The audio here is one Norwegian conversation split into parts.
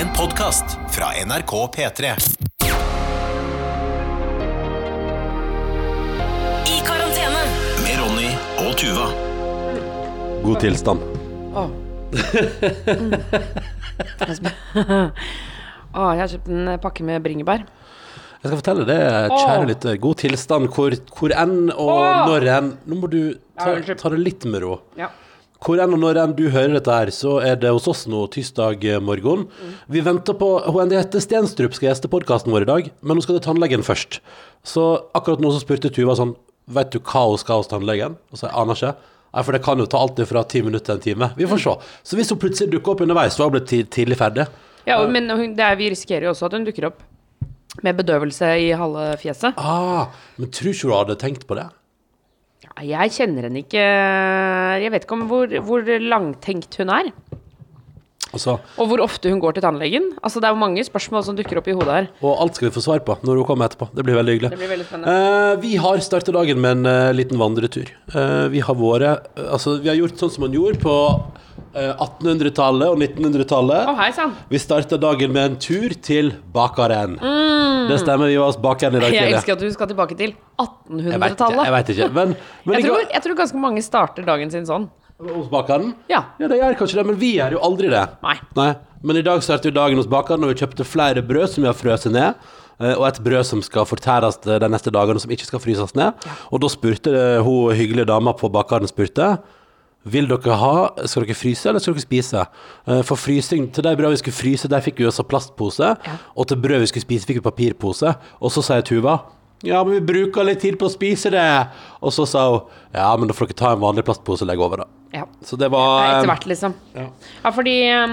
En podkast fra NRK P3. I karantene. Med Ronny og Tuva. God tilstand. Å, jeg har kjøpt en pakke med bringebær. Jeg skal fortelle det, kjære lytter. God tilstand hvor, hvor enn og Åh! når enn Nå må du ta, ta det litt med ro. Ja. Hvor enn og når enn du hører dette her, så er det hos oss nå tirsdag morgen. morgen. Vi venter på Hun Henriette Stenstrup skal gjeste podkasten vår i dag, men hun skal til tannlegen først. Så akkurat nå så spurte Tuva sånn Vet du hva hun skal hos tannlegen? Og så jeg aner ikke. Nei, for det kan jo ta alltid fra ti minutter til en time. Vi får se. Så hvis hun plutselig dukker opp underveis, så har hun blitt tidlig ferdig. Ja, men det er, vi risikerer jo også at hun dukker opp med bedøvelse i halve fjeset. Ah, men tror ikke du hadde tenkt på det? Jeg kjenner henne ikke Jeg vet ikke om hvor, hvor langtenkt hun er. Altså, Og hvor ofte hun går til tannlegen. Altså Det er jo mange spørsmål som dukker opp i hodet her. Og alt skal vi få svar på når hun kommer etterpå. Det blir veldig hyggelig. Det blir veldig. Eh, vi har startet dagen med en eh, liten vandretur. Eh, vi har vært eh, Altså, vi har gjort sånn som man gjorde på eh, 1800-tallet og 1900-tallet. Oh. Vi starta dagen med en tur til bakeren. Det stemmer, vi var hos bakeren i dag tidlig. Jeg elsker at du skal tilbake til Jeg vet jeg 1800-tallet. vet ikke. Men, men Jeg, tror- jeg tror ganske mange starter dagen sin sånn. Hos bakeren? Ja. Ja, det gjør kanskje det, men vi gjør jo aldri det. Nei. Men i dag startet jo dagen hos bakeren, og vi kjøpte flere brød som vi har frøst ned. eh, Og et brød som skal fortæres de neste dagene, som ikke skal fryses ned. Og da spurte eh, hun hyggelige dama på bakeren spurte vil dere ha, skal dere fryse eller skal dere spise? Eh, For frysing, til de brødene vi skulle fryse, der fikk vi også plastpose. Og til brød vi skulle spise, fikk vi papirpose. Og så sier Tuva ja, men vi bruker litt tid på å spise det. Og så sa hun ja, men da får dere ta en vanlig plastpose og legge over, da. Ja. Så det var Ja, eh, Etter hvert, liksom. Ja, fordi um,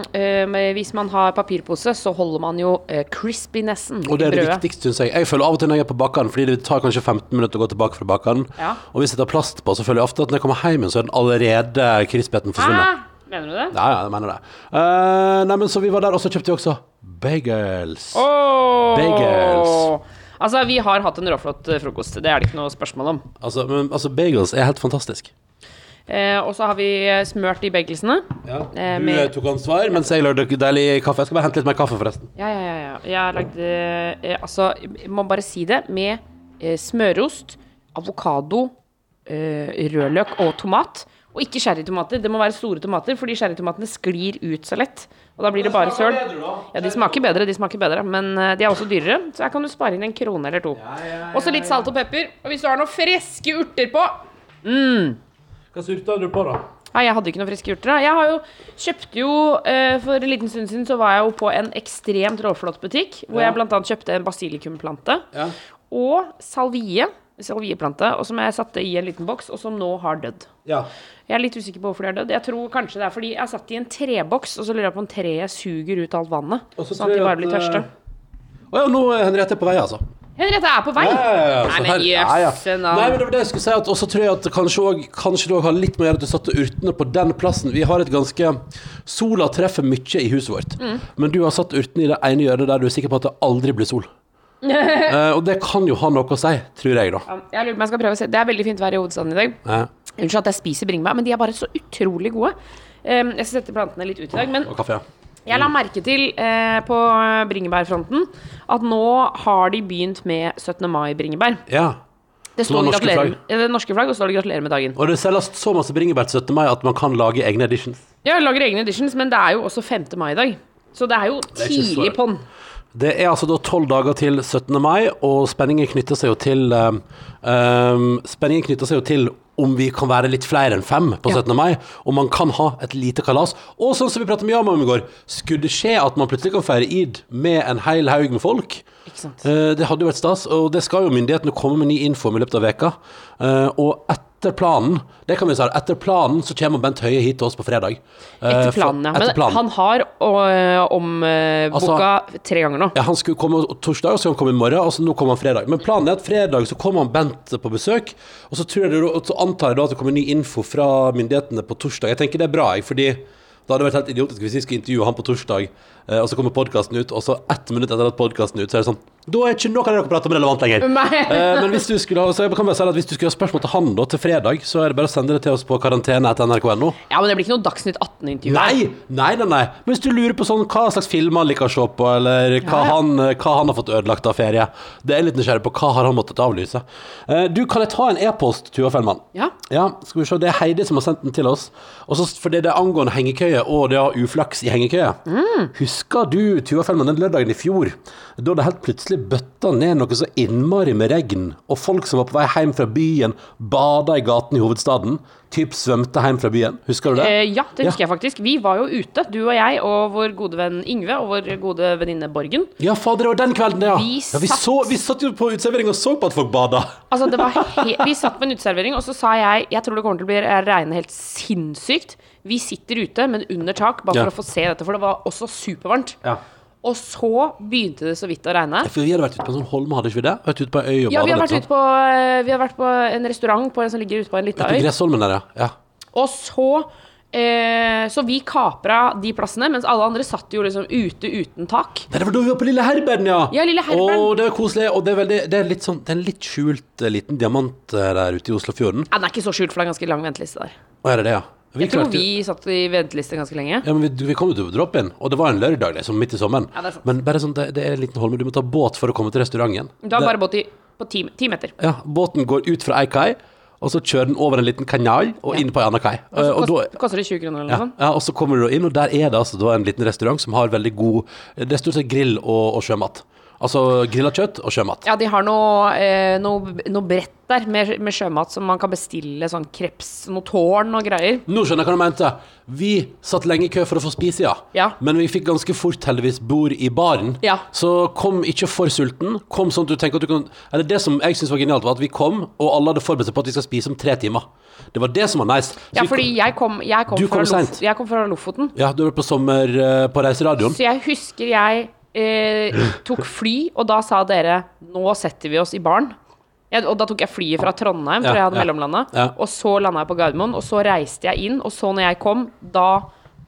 um, hvis man har papirpose, så holder man jo uh, crispinessen Og det er det brødet. viktigste, syns jeg. Jeg føler av og til når jeg er på bakeren, fordi det tar kanskje 15 minutter å gå tilbake fra bakeren. Ja. Og hvis jeg tar plast på, så føler jeg ofte at når jeg kommer hjem, igjen, så er den allerede krispigheten forsvunnet. Hæ? Mener du det? Ja, ja, jeg mener det. Uh, nei, men så vi var der, og så kjøpte vi også bagels. Oh! Bagels. Altså, vi har hatt en råflott eh, frokost. Det er det ikke noe spørsmål om. Altså, men, altså, bagels er helt fantastisk. Eh, og så har vi eh, smørt de bagelsene. Ja. Eh, Du med- eh, tok ansvar, mens jeg lagde deilig kaffe. Jeg skal bare hente litt mer kaffe, forresten. Ja, ja, ja. ja. Jeg har lagd eh, Altså, jeg må bare si det. Med eh, smørost, avokado, eh, rødløk og tomat. Og ikke sherrytomater. Det må være store tomater, fordi sherrytomatene sklir ut så lett. Og da blir det bare søl. Ja, de smaker bedre, de smaker bedre. Men de er også dyrere, så her kan du spare inn en krone eller to. Og så litt salt og pepper. Og hvis du har noen friske urter på Hva surta du på, da? Nei, jeg hadde ikke noen friske urter. da. Jeg har jo kjøpte jo eh, For en liten stund siden så var jeg jo på en ekstremt råflott butikk, hvor Ja. jeg annet kjøpte en basilikumplante Ja. og salvie. Salvieplante, og som jeg satte i en liten boks, og som nå har dødd. ja. Jeg er litt usikker på hvorfor de har dødd. Jeg tror kanskje det er fordi jeg har satt i en treboks, og så lurer jeg på om treet suger ut alt vannet. Og så Sånn tror at de jeg bare blir at, tørste. eh, Å ja, nå er Henriette på vei, altså. Henriette er på vei! Ja, ja, ja, Nei, men jøsse navn. Nei, men det var det jeg skulle si, Og så tror jeg at kanskje, også, kanskje det òg har litt med å gjøre at du satte urtene på den plassen. Vi har et ganske Sola treffer mye i huset vårt, Mm. men du har satt urtene i det ene hjørnet der du er sikker på at det aldri blir sol. Eh, og det kan jo ha noe å si, tror jeg, da. Jeg lurer på jeg skal prøve å se. Det er veldig fint vær i hovedstaden i dag. Ja. Unnskyld at jeg spiser bringebær, men de er bare så utrolig gode. Um, jeg skal sette plantene litt ut i dag, men Og kaffe. ja. Jeg la merke til eh, på bringebærfronten at nå har de begynt med 17. mai-bringebær. Ja. Det Som har står norske gratulerer, flagg. eh, det norske flagg, og så står det 'gratulerer med dagen'. Og det selges så masse bringebær til 17. mai at man kan lage egne editions. Jeg lager egne editions, men det er jo også 5. mai i dag. Så det er jo er ikke så- tidlig på'n. Det er altså da tolv dager til 17. mai, og spenningen knytter seg jo til um, um, Spenningen knytter seg jo til om vi kan være litt flere enn fem på Ja. 17. mai, og man kan ha et lite kalas. Og sånn som vi pratet mye om i går, skulle det skje at man plutselig kan feire id med en hel haug med folk, Ikke sant. eh, det hadde jo vært stas, og det skal jo myndighetene komme med ny info om i løpet av veka. Eh, og etter planen, det kan vi si, etter planen så kommer Bent Høie hit til oss på fredag. Eh, Etter planen, ja. Men etter planen. han har omboka Altså- tre ganger nå. Ja, Han skulle komme torsdag, og så han komme i morgen, og så nå kommer han fredag. Men planen er at fredag så kommer han Bent på besøk, og så, jeg det, og så antar jeg da at det kommer ny info fra myndighetene på torsdag. Jeg tenker det er bra, jeg, fordi det hadde vært helt idiotisk hvis vi skulle intervjue han på torsdag, eh, og så kommer podkasten ut, og så ett minutt etter at podkasten ut, så er det sånn Da er ikke noe av det dere prater om relevant lenger. Eh, men hvis du skulle ha, så jeg kan bare si at hvis du skulle ha spørsmål til han da, til fredag, så er det bare å sende det til oss på karantene Ja, men det blir ikke noe Dagsnytt 18-intervju. Nei, nei, nei, nei. Men hvis du lurer på sånn, hva slags filmer han liker å se på, eller hva, Ja. Han, hva han har fått ødelagt av ferie, det er litt nysgjerrig på. Hva har han måttet avlyse? Eh, du, kan jeg ta en e-post, Tuva Fellmann? Ja. Ja, skal vi se. Det er Heidi som har sendt den til oss. Også fordi det er angående hengekøye, og det har uflaks i hengekøye. Mm. Husker du, Tuva Fellmann, den lørdagen i fjor, da det helt plutselig bøtta ned noe så innmari med regn, og folk som var på vei hjem fra byen, bada i gaten i hovedstaden, typ svømte hjem fra byen. Husker du det? Eh, ja, det husker jeg faktisk. Vi var jo ute, du og jeg og vår gode venn Yngve og vår gode venninne Borgen. Ja, fader, det var den kvelden, ja. Vi ja vi, satt- så, vi satt jo på uteservering og så på at folk bada. Altså, det var he Vi satt på en uteservering, og så sa jeg Jeg tror det kommer til å bli regne helt sinnssykt. Vi sitter ute, men under tak, bare for å få se dette, for det var også supervarmt. Ja. Og så begynte det så vidt å regne. For vi hadde vært ute på en sånn holm, hadde ikke vi det? Vært ute på en øy og Ja, vi har, vært ute på, eh, vi har vært på en restaurant på en som ligger ute på en lita øy. Gressholmen der, ja. Og så eh, Så vi kapra de plassene, mens alle andre satt jo liksom ute uten tak. Nei, det var da vi var på Lille Herberen, ja. Ja, Lille Herberen. Og det er koselig. Og det er, veldig, det er litt sånn Det er en litt skjult eh, liten diamant eh, der ute i Oslofjorden. Ja, den er ikke så skjult, for det er ganske lang venteliste der. Å, er det det, ja? Vi Jeg tror klarte- vi satt i venteliste ganske lenge. Ja, men vi, vi kom jo til drop-in, og det var en lørdag liksom, midt i sommeren. Ja, men bare sånn, det, det er en liten holme. Du må ta båt for å komme til restauranten. Har Det- bare båt i, på ti, ti meter. Ja, Båten går ut fra ei kai, og så kjører den over en liten kanal og Ja. inn på ei anna kai. Og Eh, og da, kost, koster det 20 kroner eller noe sånt. ja, og så kommer du inn, og der er det altså da en liten restaurant som har veldig god Det er stort sett grill og, og sjømat. Altså grilla kjøtt og sjømat. Ja, de har noe, eh, noe, noe brett der med, med sjømat som man kan bestille sånn kreps, noe tårn og greier. Nå skjønner jeg hva du mente. Vi satt lenge i kø for å få spise, ja. Ja. Men vi fikk ganske fort heldigvis bord i baren. Ja. Så kom ikke for sulten. Kom sånn at du tenker at du kan Eller det som jeg syns var genialt, var at vi kom, og alle hadde forberedt seg på at vi skal spise om tre timer. Det var det som var nice. Så Ja, kom- fordi jeg kom, jeg kom, fra, kom Lof jeg kom fra Lofoten. Ja, du var på sommer eh, på Reiseradioen. Så jeg husker jeg eh, tok fly, og da sa dere 'nå setter vi oss i baren'. Jeg, og da tok jeg flyet fra Trondheim, for Ja, jeg hadde ja. mellomlanda. Ja. Og så landa jeg på Gardermoen, og så reiste jeg inn, og så når jeg kom, da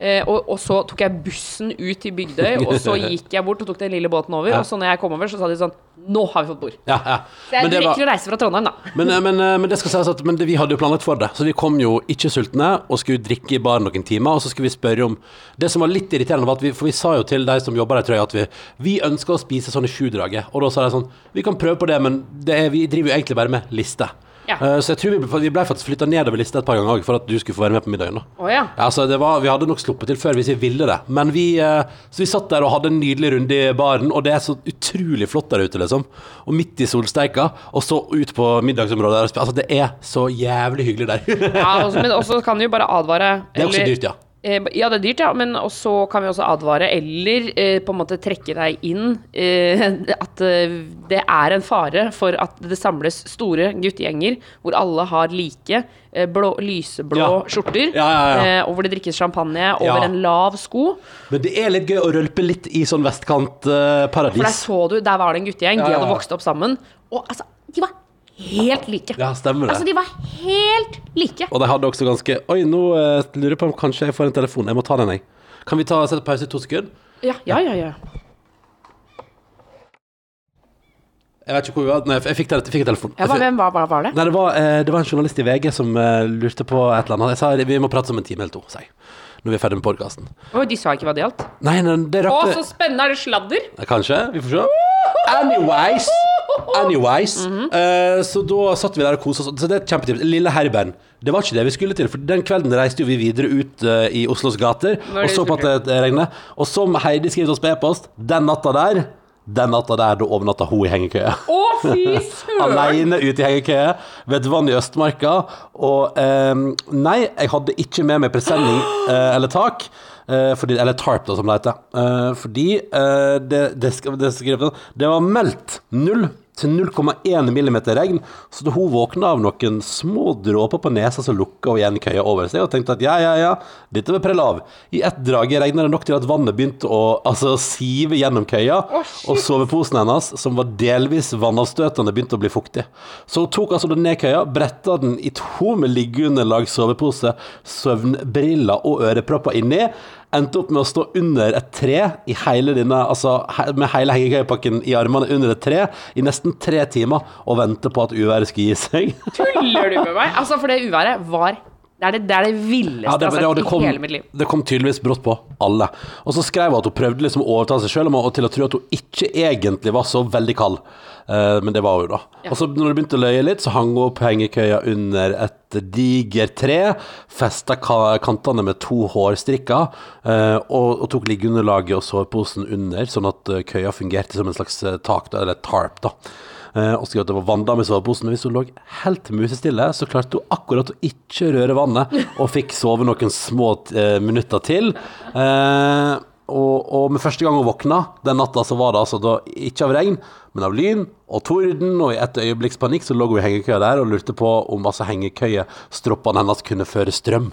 eh, og, og så tok jeg bussen ut til Bygdøy, og så gikk jeg bort og tok den lille båten over. Ja. Og så når jeg kom over, så sa de sånn 'Nå har vi fått bord'. Ja, ja. Så jeg Men det var- rekker å reise fra Trondheim, da. Men, eh, men, eh, men det skal sies at men det, vi hadde jo planlagt for det. Så vi kom jo ikke sultne og skulle drikke i baren noen timer. Og så skulle vi spørre om Det som var litt irriterende, var at vi For vi sa jo til de som jobber der, tror jeg, at vi, vi ønsker å spise sånn i sjudraget. Og da sa de sånn Vi kan prøve på det, men det er, vi driver jo egentlig bare med liste. Ja. Eh, så jeg tror vi, ble- vi ble faktisk flytta nedover lista et par ganger for at du skulle få være med på middagen. da Å ja. Ja, altså det var, Vi hadde nok sluppet til før hvis vi ville det. Men vi, eh, så vi satt der og hadde en nydelig runde i baren, og det er så utrolig flott der ute, liksom. Og midt i solsteika, og så ut på middagsområdet Altså, det er så jævlig hyggelig der. ja også, men også kan du jo bare advare Det er også eller- dyrt, ja. Eh, Ja, det er dyrt, ja, men så kan vi også advare, eller eh, på en måte trekke deg inn eh, at eh, det er en fare for at det samles store guttegjenger hvor alle har like eh, blå, lyseblå Ja. skjorter, Ja, ja, eh, og hvor det drikkes champagne over en lav sko. Men det er litt gøy å rølpe litt i sånn vestkantparadis. For der så du, der var det en guttegjeng, de hadde vokst opp sammen, og altså, de var helt like. ja, stemmer det. Altså, de var helt like. Og de hadde også ganske Oi, nå eh, lurer jeg på om kanskje jeg får en telefon. Jeg må ta den, jeg. Kan vi ta sette pause i to sekunder? Ja, ja, ja. ja. Jeg vet ikke hvor vi var. Nei, jeg fikk, jeg fikk en telefon. ja hva, hvem var, hva var det? Nei, det var, eh, det var en journalist i VG som eh, lurte på et eller annet. Jeg sa vi må prate om en time eller to, sa jeg. Når vi er ferdig med podkasten. Oh, de sa ikke hva det gjaldt. Nei, nei, det Å, rakk så spennende! Er det sladder? Kanskje. Vi får se. Anyways. Anyways. eh, så da satt vi der og kosa oss. Så det er et kjempetips. Lille Herberen. Det var ikke det vi skulle til, for den kvelden reiste jo vi videre ut uh, i Oslos gater er og så på at det regnet. Og som Heidi skrev til oss på e-post, den natta der den natta der, da overnatta hun i hengekøya. Å, fy søren! Aleine ute i hengekøye ved et vann i Østmarka. Og eh, nei, jeg hadde ikke med meg presenning eh, eller tak. eh, fordi, eller tarp, da, som det heter. Eh, fordi eh, det, det, det, det var meldt 0 til 0,1 millimeter regn, så da hun våkna av noen små dråper på nesa, så lukka hun igjen køya over seg og tenkte at ja, ja, ja, dette vil prelle av. I ett drag regna det nok til at vannet begynte å altså, sive gjennom køya, oh, og soveposen hennes, som var delvis vannavstøtende, begynte å bli fuktig. Så hun tok altså den ned køya, bretta den i to med liggeunderlag, sovepose, søvnbriller og ørepropper inni. Endte opp med å stå under et tre i hele dine, altså med hele hengekøyepakken i armene under et tre i nesten tre timer og vente på at uværet skulle gi seg. Tuller du med meg? Altså, for det uværet var Det er det, det, er det villeste Ja, det, jeg har sett kom, i hele mitt liv. det kom tydeligvis brått på alle. Og så skrev hun at hun prøvde liksom å overtale seg Og til å tro at hun ikke egentlig var så veldig kald. Eh, men det var hun, da. Og så når det begynte å løye litt, så hang hun opp hengekøya under et digert tre, festa kantene med to hårstrikker, eh, og, og tok liggeunderlaget og sårposen under, sånn at eh, køya fungerte som en slags tak, eller tarp, da. Eh, og skrev at det var vanndam i soveposen, men hvis hun lå helt musestille, så klarte hun akkurat å ikke røre vannet, og fikk sove noen små eh, minutter til. Eh, og, og med første gang hun våkna den natta, så var det altså da ikke av regn, men av lyn og torden, og i et øyeblikks panikk så lå hun i hengekøya der og lurte på om altså hengekøyestroppene hennes kunne føre strøm.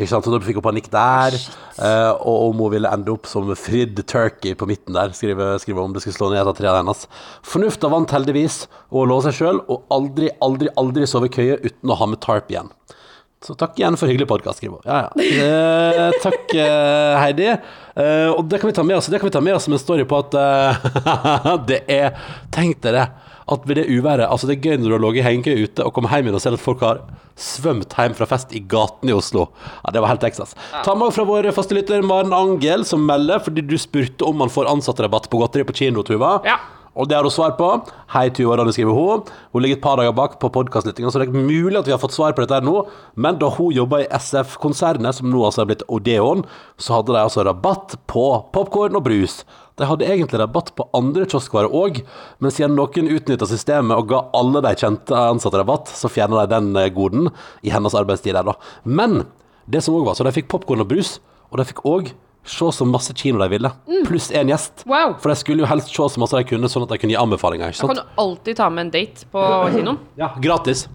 Ikke sant? Så da fikk hun panikk der, Uh, og om hun ville ende opp som fridd turkey på midten der, skriver, skriver om det skulle slå ned et av trærne hennes. Fornufta vant heldigvis, og hun lå seg sjøl, og aldri, aldri, aldri sove i køye uten å ha med tarp igjen. Så takk igjen for hyggelig podkast, skriver hun. Ja, ja. Eh, takk, eh, Heidi. Eh, og det kan vi ta med oss Det kan vi ta med oss som en story på at eh, det er Tenk dere at ved det uværet Altså, det er gøy når du har ligget i hengekøye ute og kommer hjem igjen og ser at folk har svømt hjem fra fest i gatene i Oslo. Ja, det var helt Texas. Ta med fra vår faste lytter Maren Angel, som melder fordi du spurte om man får ansattrabatt på godteri på kino, Tuva. Ja. Og det har hun svar på. Hei, Tuva, Ronny, skriver hun. Hun ligger et par dager bak på podkastlyttinga, så det er mulig at vi har fått svar på dette her nå. Men da hun jobba i SF-konsernet, som nå altså er blitt Odeon, så hadde de altså rabatt på popkorn og brus. De hadde egentlig rabatt på andre kioskvarer òg, men siden noen utnytta systemet og ga alle de kjente ansatte rabatt, så fjerna de den eh, goden i hennes arbeidstid der, da. Men det som òg var, så de fikk popkorn og brus, og de fikk òg se så masse kino de ville, pluss én gjest. Wow. For de skulle jo helst se så masse de kunne, sånn at de kunne gi anbefalinger. Da kan du alltid ta med en date på kinoen. Ja, gratis.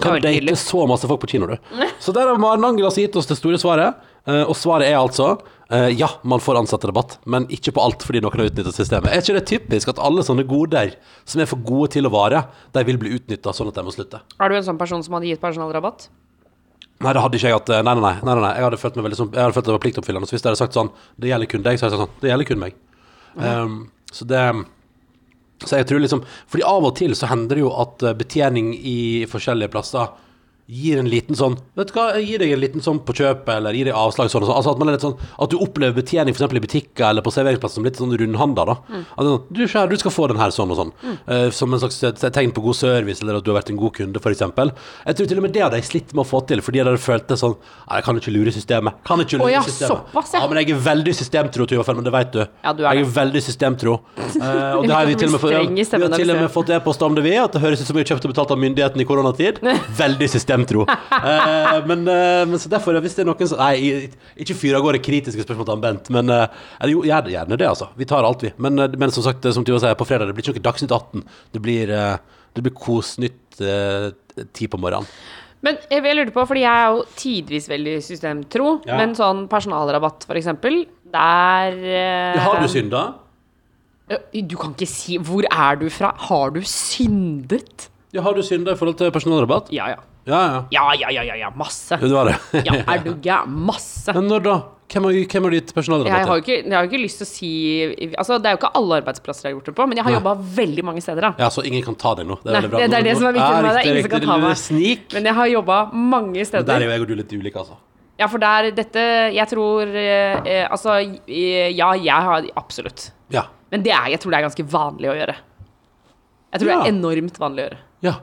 Kan date så masse folk på kino, du. Så der har Maren Angel altså gitt oss det store svaret. Eh, Og svaret er altså eh, ja, man får ansatterabatt, men ikke på alt fordi noen har utnyttet systemet. Er ikke det typisk at alle sånne goder som er for gode til å vare, de vil bli utnytta sånn at de må slutte? Er du en sånn person som hadde gitt personalrabatt? Nei, det hadde ikke jeg hatt. eh, Nei, nei, nei. nei. Jeg hadde følt meg veldig som, Jeg hadde følt det var pliktoppfyllende. Så hvis jeg hadde sagt sånn Det gjelder kun deg, så hadde jeg sagt sånn Det gjelder kun meg. Um, så det Så jeg tror liksom Fordi av og til så hender det jo at betjening i forskjellige plasser gir en liten sånn Vet du hva, jeg gir deg en liten sånn på kjøpet, eller gir deg avslag sånn og sånn. Altså at man er litt sånn At du opplever betjening f.eks. i butikker eller på serveringsplasser som litt sånn rundhanda, da. At er sånn, du, skjær, du skal få den her sånn og sånn. Eh, som en slags tegn på god service, eller at du har vært en god kunde, f.eks. Jeg tror til og med det hadde jeg slitt med å få til, fordi jeg hadde følt det sånn Nei, jeg kan ikke lure systemet. Kan ikke lure oh, ja, systemet. såpass, ja. ja. Men jeg er veldig systemtro, Tuva Fellmann, det vet du. Ja, du er jeg det. er veldig systemtro. Uh, og det har vi til og med fått, vi har til og med fått e-post om det, vi, at det høres ut som vi har kjøpt og betalt av myndighetene i koronatid. Veldig systemtro. Eh, men, eh, men så derfor, hvis det er noen som Nei, ikke fyr av gårde kritiske spørsmål til Bent, men eh, eller jo, gjerne, gjerne det, altså. Vi tar alt, vi. Men, eh, men som sagt, som Tuva sier, på fredag det blir ikke noe Dagsnytt 18. Det blir, eh, det blir Kosnytt eh, ti på morgenen. Men jeg, lurte på, fordi jeg er jo tidvis veldig systemtro, Ja. men sånn personalrabatt for eksempel, der eh, Har du synda? Du kan ikke si Hvor er du fra? Har du syndet? Ja, har du synda i forhold til personalrabatt? Ja, ja. Ja, ja. Ja, ja, ja, ja, ja masse. Ja, var det. Ja, er du gæren? Masse. Men når da? Hvem har, hvem har ditt gitt Jeg har, jo ikke, jeg har jo ikke lyst til å si Altså, Det er jo ikke alle arbeidsplasser jeg har gjort det på, men jeg har Nei. jobba veldig mange steder. da Ja, så ingen kan ta deg nå. Det Nei, veldig bra. det- det er det som er viktig for meg, det er ingen som kan ta meg. er Snik. Men jeg har jobba mange Der er steder. jo jeg og du litt ulike, altså. Ja, for der dette Jeg tror eh, eh, Altså, ja, jeg har absolutt. Ja. Men det er, jeg tror det er ganske vanlig å gjøre. Jeg tror det er enormt vanlig å gjøre. Ja,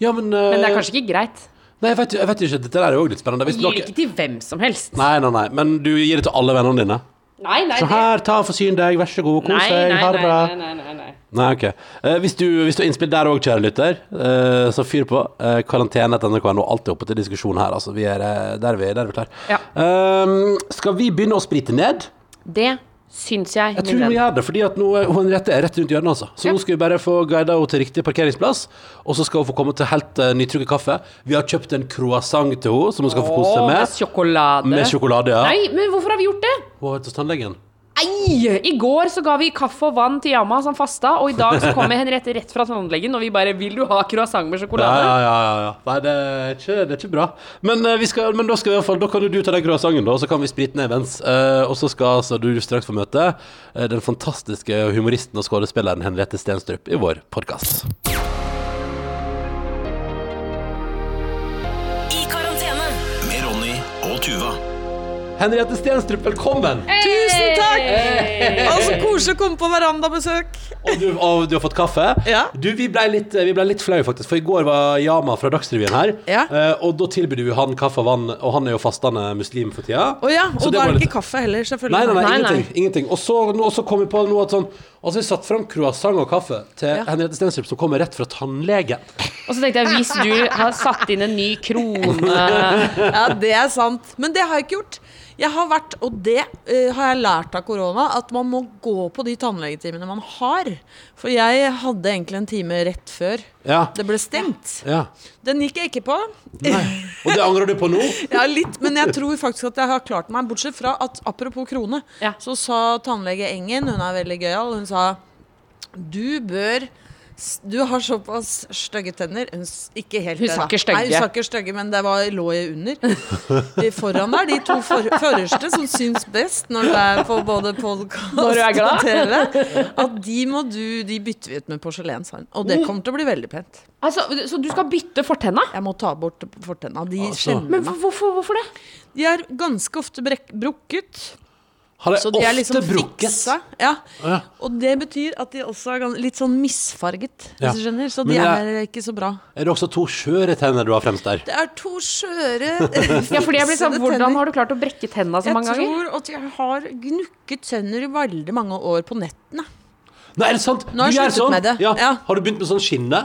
ja men, Men det er kanskje ikke greit. Nei, jeg vet, jeg vet ikke. Dette der er jo også litt spennende. Hvis Gir dere- ikke til hvem som helst. Nei, nei, nei. Men du gir det til alle vennene dine. Nei, nei, Så her, ta og forsyn deg, vær så god, kos deg, ha det bra. nei, nei, nei, nei. Ok. Eh, hvis, du, hvis du har innspill der òg, kjære lytter, eh, så fyr på. Uh, Karantene.nrk.no, alltid oppe til diskusjon her. Altså. Vi er, der er vi, er vi klar. Ja. Eh, skal vi begynne å sprite ned? Det syns jeg. Jeg tror venn. gjøre det, fordi at nå hun Henriette er rett rundt hjørnet. Altså. Så Ja. nå skal vi bare få guida henne til riktig parkeringsplass, og så skal hun få komme til helt uh, nytrykket kaffe. Vi har kjøpt en croissant til henne, som hun skal få kose seg med. med sjokolade. Med sjokolade, ja. Nei, men hvorfor har vi gjort det? Hun har vært hos tannlegen. Ei! I går så ga vi kaffe og vann til Yama, han fasta. Og i dag så kommer Henriette rett fra tannlegen, og vi bare 'Vil du ha croissant med sjokolade?' ja, ja, ja, ja. Nei, det er ikke, det er ikke bra. Men, eh, skal, men da, fall, da kan du ta den croissanten, da, og så kan vi sprite ned imens. Eh, og så skal altså du straks få møte eh, den fantastiske humoristen og skuespilleren Henriette Stenstrup i vår podkast. Henriette Stenstrup, velkommen! Tusen takk! Og så koselig å komme på verandabesøk. Og du, og du har fått kaffe? Ja. Du, vi ble litt, vi ble litt flau, faktisk, for i går var Yama fra Dagsrevyen her. Ja. eh, og da tilbød vi han kaffe og vann, og han er jo fastende muslim for tida. Oh, ja, og da er det litt- ikke kaffe heller, selvfølgelig. Nei, nei, nei, Nei, nei. ingenting. ingenting. Og så, og så kom vi på noe at sånn Og så har vi satt fram croissant og kaffe til Ja. Henriette Stenstrup, som kommer rett fra tannlegen. Og så tenkte jeg, hvis du har satt inn en ny krone Ja, det er sant. Men det har jeg ikke gjort. Jeg har vært, og det uh, har jeg lært av korona, at man må gå på de tannlegetimene man har. For jeg hadde egentlig en time rett før Ja. det ble stengt. ja. Den gikk jeg ikke på. Nei. Og det angrer du på nå? Ja, litt, men jeg tror faktisk at jeg har klart meg. Bortsett fra at apropos krone, Ja. så sa tannlege Engen, hun er veldig gøyal, hun sa du bør du har såpass stygge tenner Ikke helt Hun det, sa da. ikke stygge. Nei, hun sa ikke stygge, men det var, lå jeg under. De foran der, de to for, forreste som syns best når du er på både podkast Når du glad. og TV, at de må du De bytter vi ut med porselen, sa hun. Og det kommer til å bli veldig pent. altså, Så du skal bytte fortenna? Jeg må ta bort fortenna. De Altså. Men hvorfor, hvorfor det? De er ganske ofte brukket. Har jeg Så de er ofte liksom brukket? fiksa. Ja. Ja. Og det betyr at de også er litt sånn misfarget, Ja. du skjønner. Så de er ikke så bra. Er det også to skjøre tenner du har fremst der? Det er to skjøre Ja, fordi jeg blir sånn, Hvordan har du klart å brekke tenna så Jeg mange ganger? Jeg tror at jeg har gnukket tenner i veldig mange år på nettene. Nei, er det sant? Nå har jeg sluttet sånn? med det. Ja. Ja. Har du begynt med sånn skinne?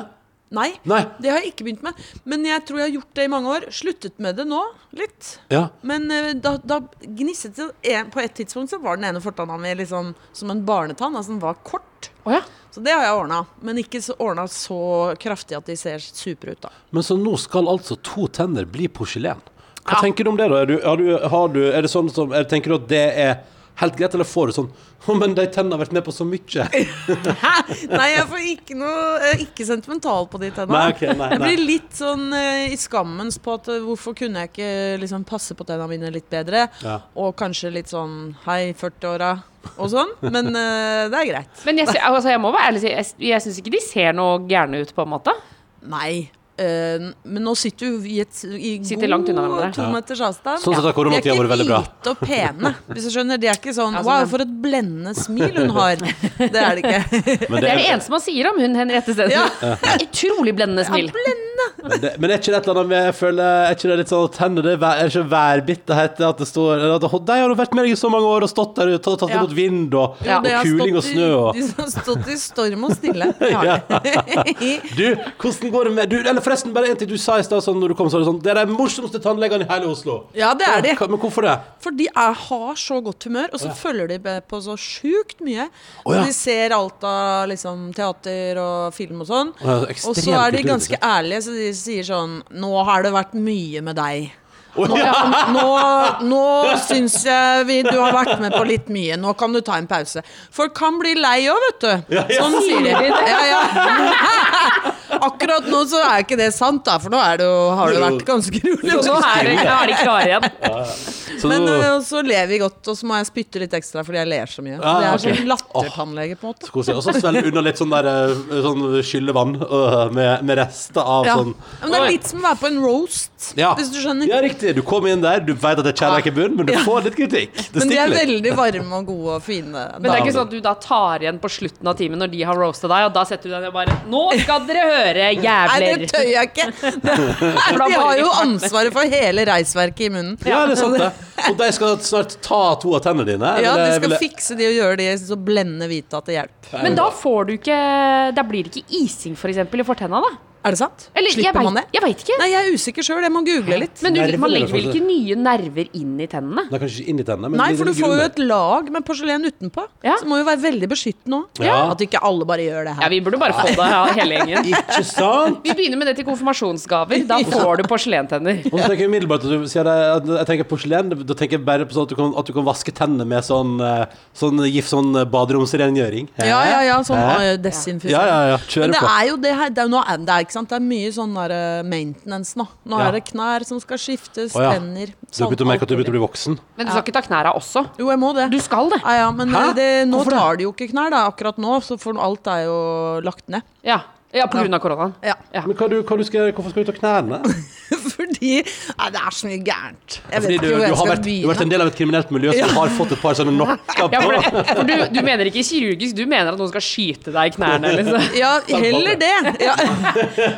Nei, Nei. det har jeg ikke begynt med. Men jeg tror jeg har gjort det i mange år. Sluttet med det nå, litt. Ja. Men eh, da, da gnisset det en, På et tidspunkt så var den ene fortanna mi liksom som en barnetann. Altså den var kort. Oh, ja. Så det har jeg ordna. Men ikke så, ordna så kraftig at de ser supre ut, da. Men så nå skal altså to tenner bli porselen. Hva tenker du om det, da? Er, du, er, du, har du, er det sånn som er, Tenker du at det er helt greit, eller får du sånn Å, men de tennene har vært med på så mye. Hæ? Nei, jeg får ikke noe jeg er Ikke sentimental på de tennene. Nei, okay, nei, Jeg nei. blir litt sånn uh, i skammens på at eh, hvorfor kunne jeg ikke liksom passe på tennene mine litt bedre? Ja. Og kanskje litt sånn hei, 40-åra og sånn. Men uh, det er greit. Men jeg, altså, jeg må være ærlig si, jeg, jeg syns ikke de ser noe gærne ut, på en måte. Nei. Eh, men nå sitter vi i, et, i Sitter langt unna god hverandre. to meters avstand. Sånn sett har vært veldig bra. De er ikke hvite og pene, hvis du skjønner. De er ikke sånn Ja, Wow, for et blendende smil hun har. Det er det ikke. Men Det er det eneste man sier om hun Henriette Stensen. Ja. Det er Utrolig blendende smil. Men, det, men er ikke det et eller annet med Jeg føler Er ikke det litt sånn at tennene det er, vær, er det ikke værbitterhet at det står at, De har jo vært med deg i så mange år og stått der og tatt, Ja. imot vind og, det og kuling og snø og De har stått i storm og stille. Det Ja. Du, hvordan går det med du, Eller forresten, bare en ting du sa i stad sånn, når du kom, så var det sånn Det er de morsomste tannlegene i hele Oslo. Ja, det er de. Ja, Men hvorfor det? For de er, har så godt humør, og så følger de på så sjukt mye. Oh, ja. De ser alt av liksom, teater og film og sånn. Oh, ja, Og så er de ganske ærlige, så de sier sånn Nå har det vært mye med deg. Å, ja. Nå, nå syns jeg vi, du har vært med på litt mye. Nå kan du ta en pause. Folk kan bli lei òg, vet du. Ja. Sånn sier de. Ja, ja. Akkurat nå så er ikke det sant, da, for nå er det jo, har det vært ganske rolig. Så nå er, de klare igjen. Men nå- så ler vi godt, og så må jeg spytte litt ekstra fordi jeg ler så mye. Ah, det er sånn lattertannlege, på en måte. Og så svelge under litt sånn der eh, Sånn skyllevann øh, med, med rester av Ja. sånn Men det er litt som å være på en roast, hvis du skjønner. Ja, riktig. Du kommer inn der, du vet at det er ikke i bunnen, men du Ja. får litt kritikk. Det Men de er litt. veldig varme og gode og fine. Men det er ikke sånn at du da tar igjen på slutten av timen når de har roasta deg, og da setter du deg ned og bare Nå skal dere høre, jævler! Nei, det tør jeg ikke. De har jo ansvaret for hele reisverket i munnen. Ja, det er sant, det. Og de skal snart ta to av tennene dine. Ja, de skal fikse de og gjøre de så blendende hvite at det hjelper. Men da får du ikke Da blir det ikke ising, for eksempel, i fortenna, da. Er det sant? Eller, Slipper Slipper man det? jeg veit ikke. Nei, jeg er usikker sjøl. Jeg må google litt. Men du, Nerver man er legger vel ikke nye nerver inn i tennene? Det er kanskje ikke inn i tennene, men Nei, for du får jo et lag med porselen utenpå. Ja. Så må jo være veldig beskyttende òg. Ja. At ikke alle bare gjør det her. Ja, vi burde bare få det, ja, hele gjengen. Ikke sant? Vi begynner med det til konfirmasjonsgaver. Da får du porselentenner. Og så tenker jeg umiddelbart at du sier det, at jeg tenker porselen, da tenker jeg bare på sånn at du kan, at du kan vaske tennene med sånn, eh, sånn gift, sånn eh, baderomsrengjøring. Ja, ja, ja. Sånn Hæ? uh, desinfisering. Ja, ja, ja. Men Kjøre det er jo det her. Det er, jo nå, det er, ikke sant? det er mye sånn der eh, maintenance nå. Nå Ja. er det knær som skal skiftes, Å, ja. tenner Så du begynte å merke at du begynte å bli voksen? Men du skal ikke ta knæra også. Jo, jeg må det. Du skal det. Ja, ja, men Hæ? det, nå Hvorfor det? tar de jo ikke knær da, akkurat nå, så for alt er jo lagt ned. Ja, ja på grunn av koronaen. Ja. Ja. Men hva du, hva du skal, hvorfor skal du ta knærne? Fordi Nei, det er så mye gærent. Jeg vet Fordi du, ikke hvor jeg har skal vært, du har vært en del av et kriminelt miljø som har fått et par sånne nokker Ja, for, på. det, for du, du mener ikke kirurgisk, du mener at noen skal skyte deg i knærne? Liksom. Ja, heller det. Ja.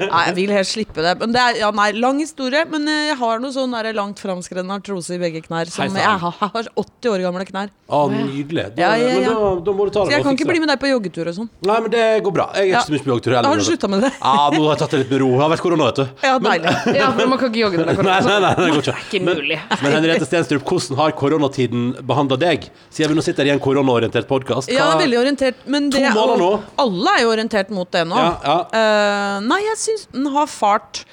Nei, jeg vil helst slippe det. Men det er, ja, nei, lang historie. Men eh, jeg har noe sånn der langt framskredden artrose i begge knær. Som sann. jeg har, har 80 år gamle knær. Å, nydelig. Da, Ja, ja, ja. Men da, da må du ta det. Så jeg kan ikke bli med deg på joggetur og sånn. Nei, men det går bra. Jeg er Ja. ikke så mye på joggetur heller. har du slutta med det? Ja, nå har jeg tatt det litt med ro. Det har vært korona, vet du. Ja, deilig. Ja, for man kan ikke jogge når det er Nei, korona. nei, nei, det går ikke. Ikke mulig. Men Henriette Stenstrup, hvordan har koronatiden behandla deg? Siden vi nå sitter i en koronaorientert podkast. Ja, veldig orientert. Men To det, måneder nå. Alle er jo orientert mot det nå. Ja, ja. Uh, nei, jeg syns den har fart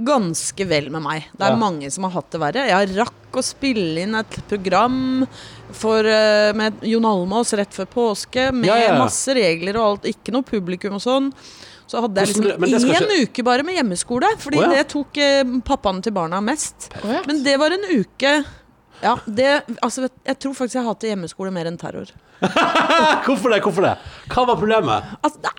ganske vel med meg. Det er Ja. mange som har hatt det verre. Jeg rakk å spille inn et program for, eh, med Jon Almaas rett før påske, med Ja, ja, ja. masse regler og alt. Ikke noe publikum og sånn. Så hadde jeg liksom én ikke... uke bare med hjemmeskole, fordi oh, ja. det tok eh, pappaen til barna mest. ja. Men det var en uke ja, det, altså, jeg tror faktisk jeg hater hjemmeskole mer enn terror. Hvorfor det? Hvorfor det? Hva var problemet? Altså, det,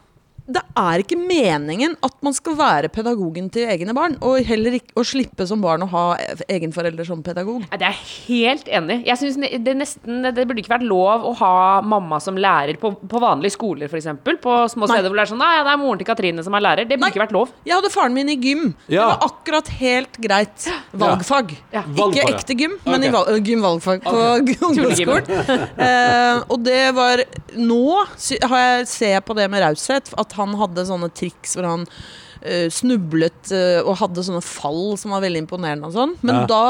det er ikke meningen at man skal være pedagogen til egne barn, og heller ikke å slippe som barn å ha Egenforeldre som pedagog. Ja, Det er jeg helt enig i. Jeg synes det, nesten, det burde ikke vært lov å ha mamma som lærer på, på vanlige skoler, f.eks. På små steder hvor det er sånn Nei, det er moren til Katrine som er lærer. Det burde Nei. ikke vært lov. Jeg hadde faren min i gym. Det var akkurat helt greit. Valgfag. Ja. Ikke ekte gym, men okay. i gymvalgfag øh, gym-valgfag på ungdomsskolen. Tullegym. Eh, og det var Nå har jeg, ser jeg på det med raushet, at han hadde sånne triks hvor han uh, snublet uh, og hadde sånne fall som var veldig imponerende og sånn. Men Ja. da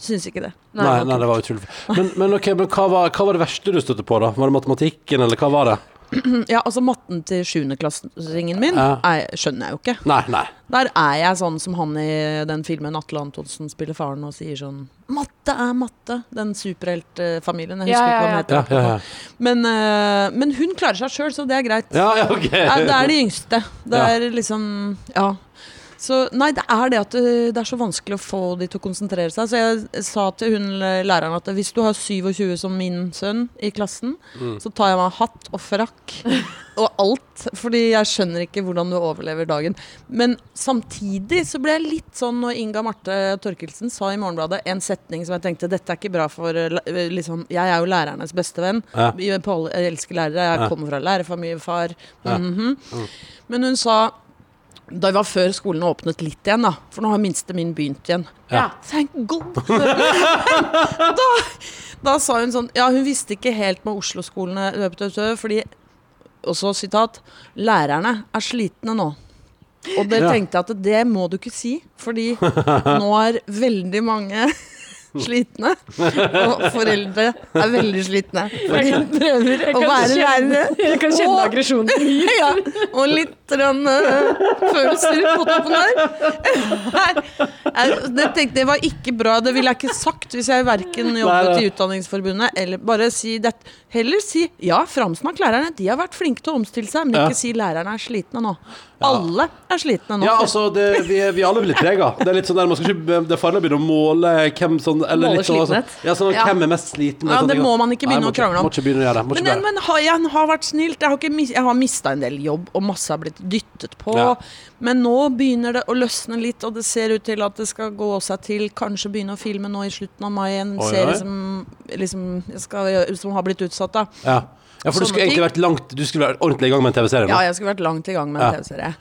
syns jeg ikke det. Nei, nei, det var utrolig Men, men, okay, men hva, var, hva var det verste du støtte på, da? Var det matematikken, eller hva var det? Ja, altså matten til sjuendeklassingen min Ja. er, skjønner jeg jo ikke. Nei, nei. Der er jeg sånn som han i den filmen Atle Antonsen spiller faren og sier sånn Matte er matte. Den superheltfamilien. Jeg husker Ja, ja, ikke hva den heter. Ja, ja, ja. Men, eh, men hun klarer seg sjøl, så det er greit. Ja, ja, ok. Ja, det er de yngste. Det Ja. er liksom Ja. Så nei, det er det at det, det er så vanskelig å få de til å konsentrere seg. Så jeg sa til hun læreren at hvis du har 27 som min sønn i klassen, Mm. så tar jeg meg hatt og frakk og alt. Fordi jeg skjønner ikke hvordan du overlever dagen. Men samtidig så ble jeg litt sånn når Inga Marte Torkelsen sa i Morgenbladet en setning som jeg tenkte dette er ikke bra for eh, liksom, Jeg er jo lærernes beste venn. Ja. Jeg elsker lærere. Jeg kommer fra lærerfamilie, far. Mhm. Men hun sa Da var før skolen åpnet litt igjen, da. For nå har minste min begynt igjen. Ja. Thank God! da, da sa hun sånn Ja, hun visste ikke helt med Oslo-skolene fordi Og så sitat Lærerne er slitne nå. Og det Ja. tenkte jeg at det må du ikke si, fordi nå er veldig mange slitne. Og foreldre er veldig slitne. For de prøver å være lærere. Jeg kan kjenne aggresjonen. Ja, og litt grann, uh, følelser på toppen der. Nei, jeg- det, tenkte, det var ikke bra. Det ville jeg ikke sagt hvis jeg verken jobbet i Utdanningsforbundet eller bare si det. Heller si ja, framsnakk lærerne. De har vært flinke til å omstille seg, men Ja. ikke si lærerne er slitne nå. Alle er slitne nå. Ja, altså, det, vi, vi alle blitt prega. Det er litt sånn der, man skal ikke, det er farlig å begynne å måle hvem sånn, eller Måle litt sånn, altså. Ja, sånn, Ja. Hvem er mest sliten? Ja, det ting. må man ikke Nei, begynne må å krangle om. Må ikke begynne å gjøre det. Må Men, men, har, jeg har vært snilt. Jeg har, ikke jeg har mista en del jobb, og masse har blitt dyttet på. Ja. Men nå begynner det å løsne litt, og det ser ut til at det skal gå seg til. Kanskje begynne å filme nå i slutten av mai en Oi, serie oi. som, liksom, skal, som har blitt utsatt. da ja. ja, for du skulle egentlig ting. vært langt Du skulle vært ordentlig i gang med en TV-serie. Ja, jeg skulle vært langt i gang med en. TV-serie.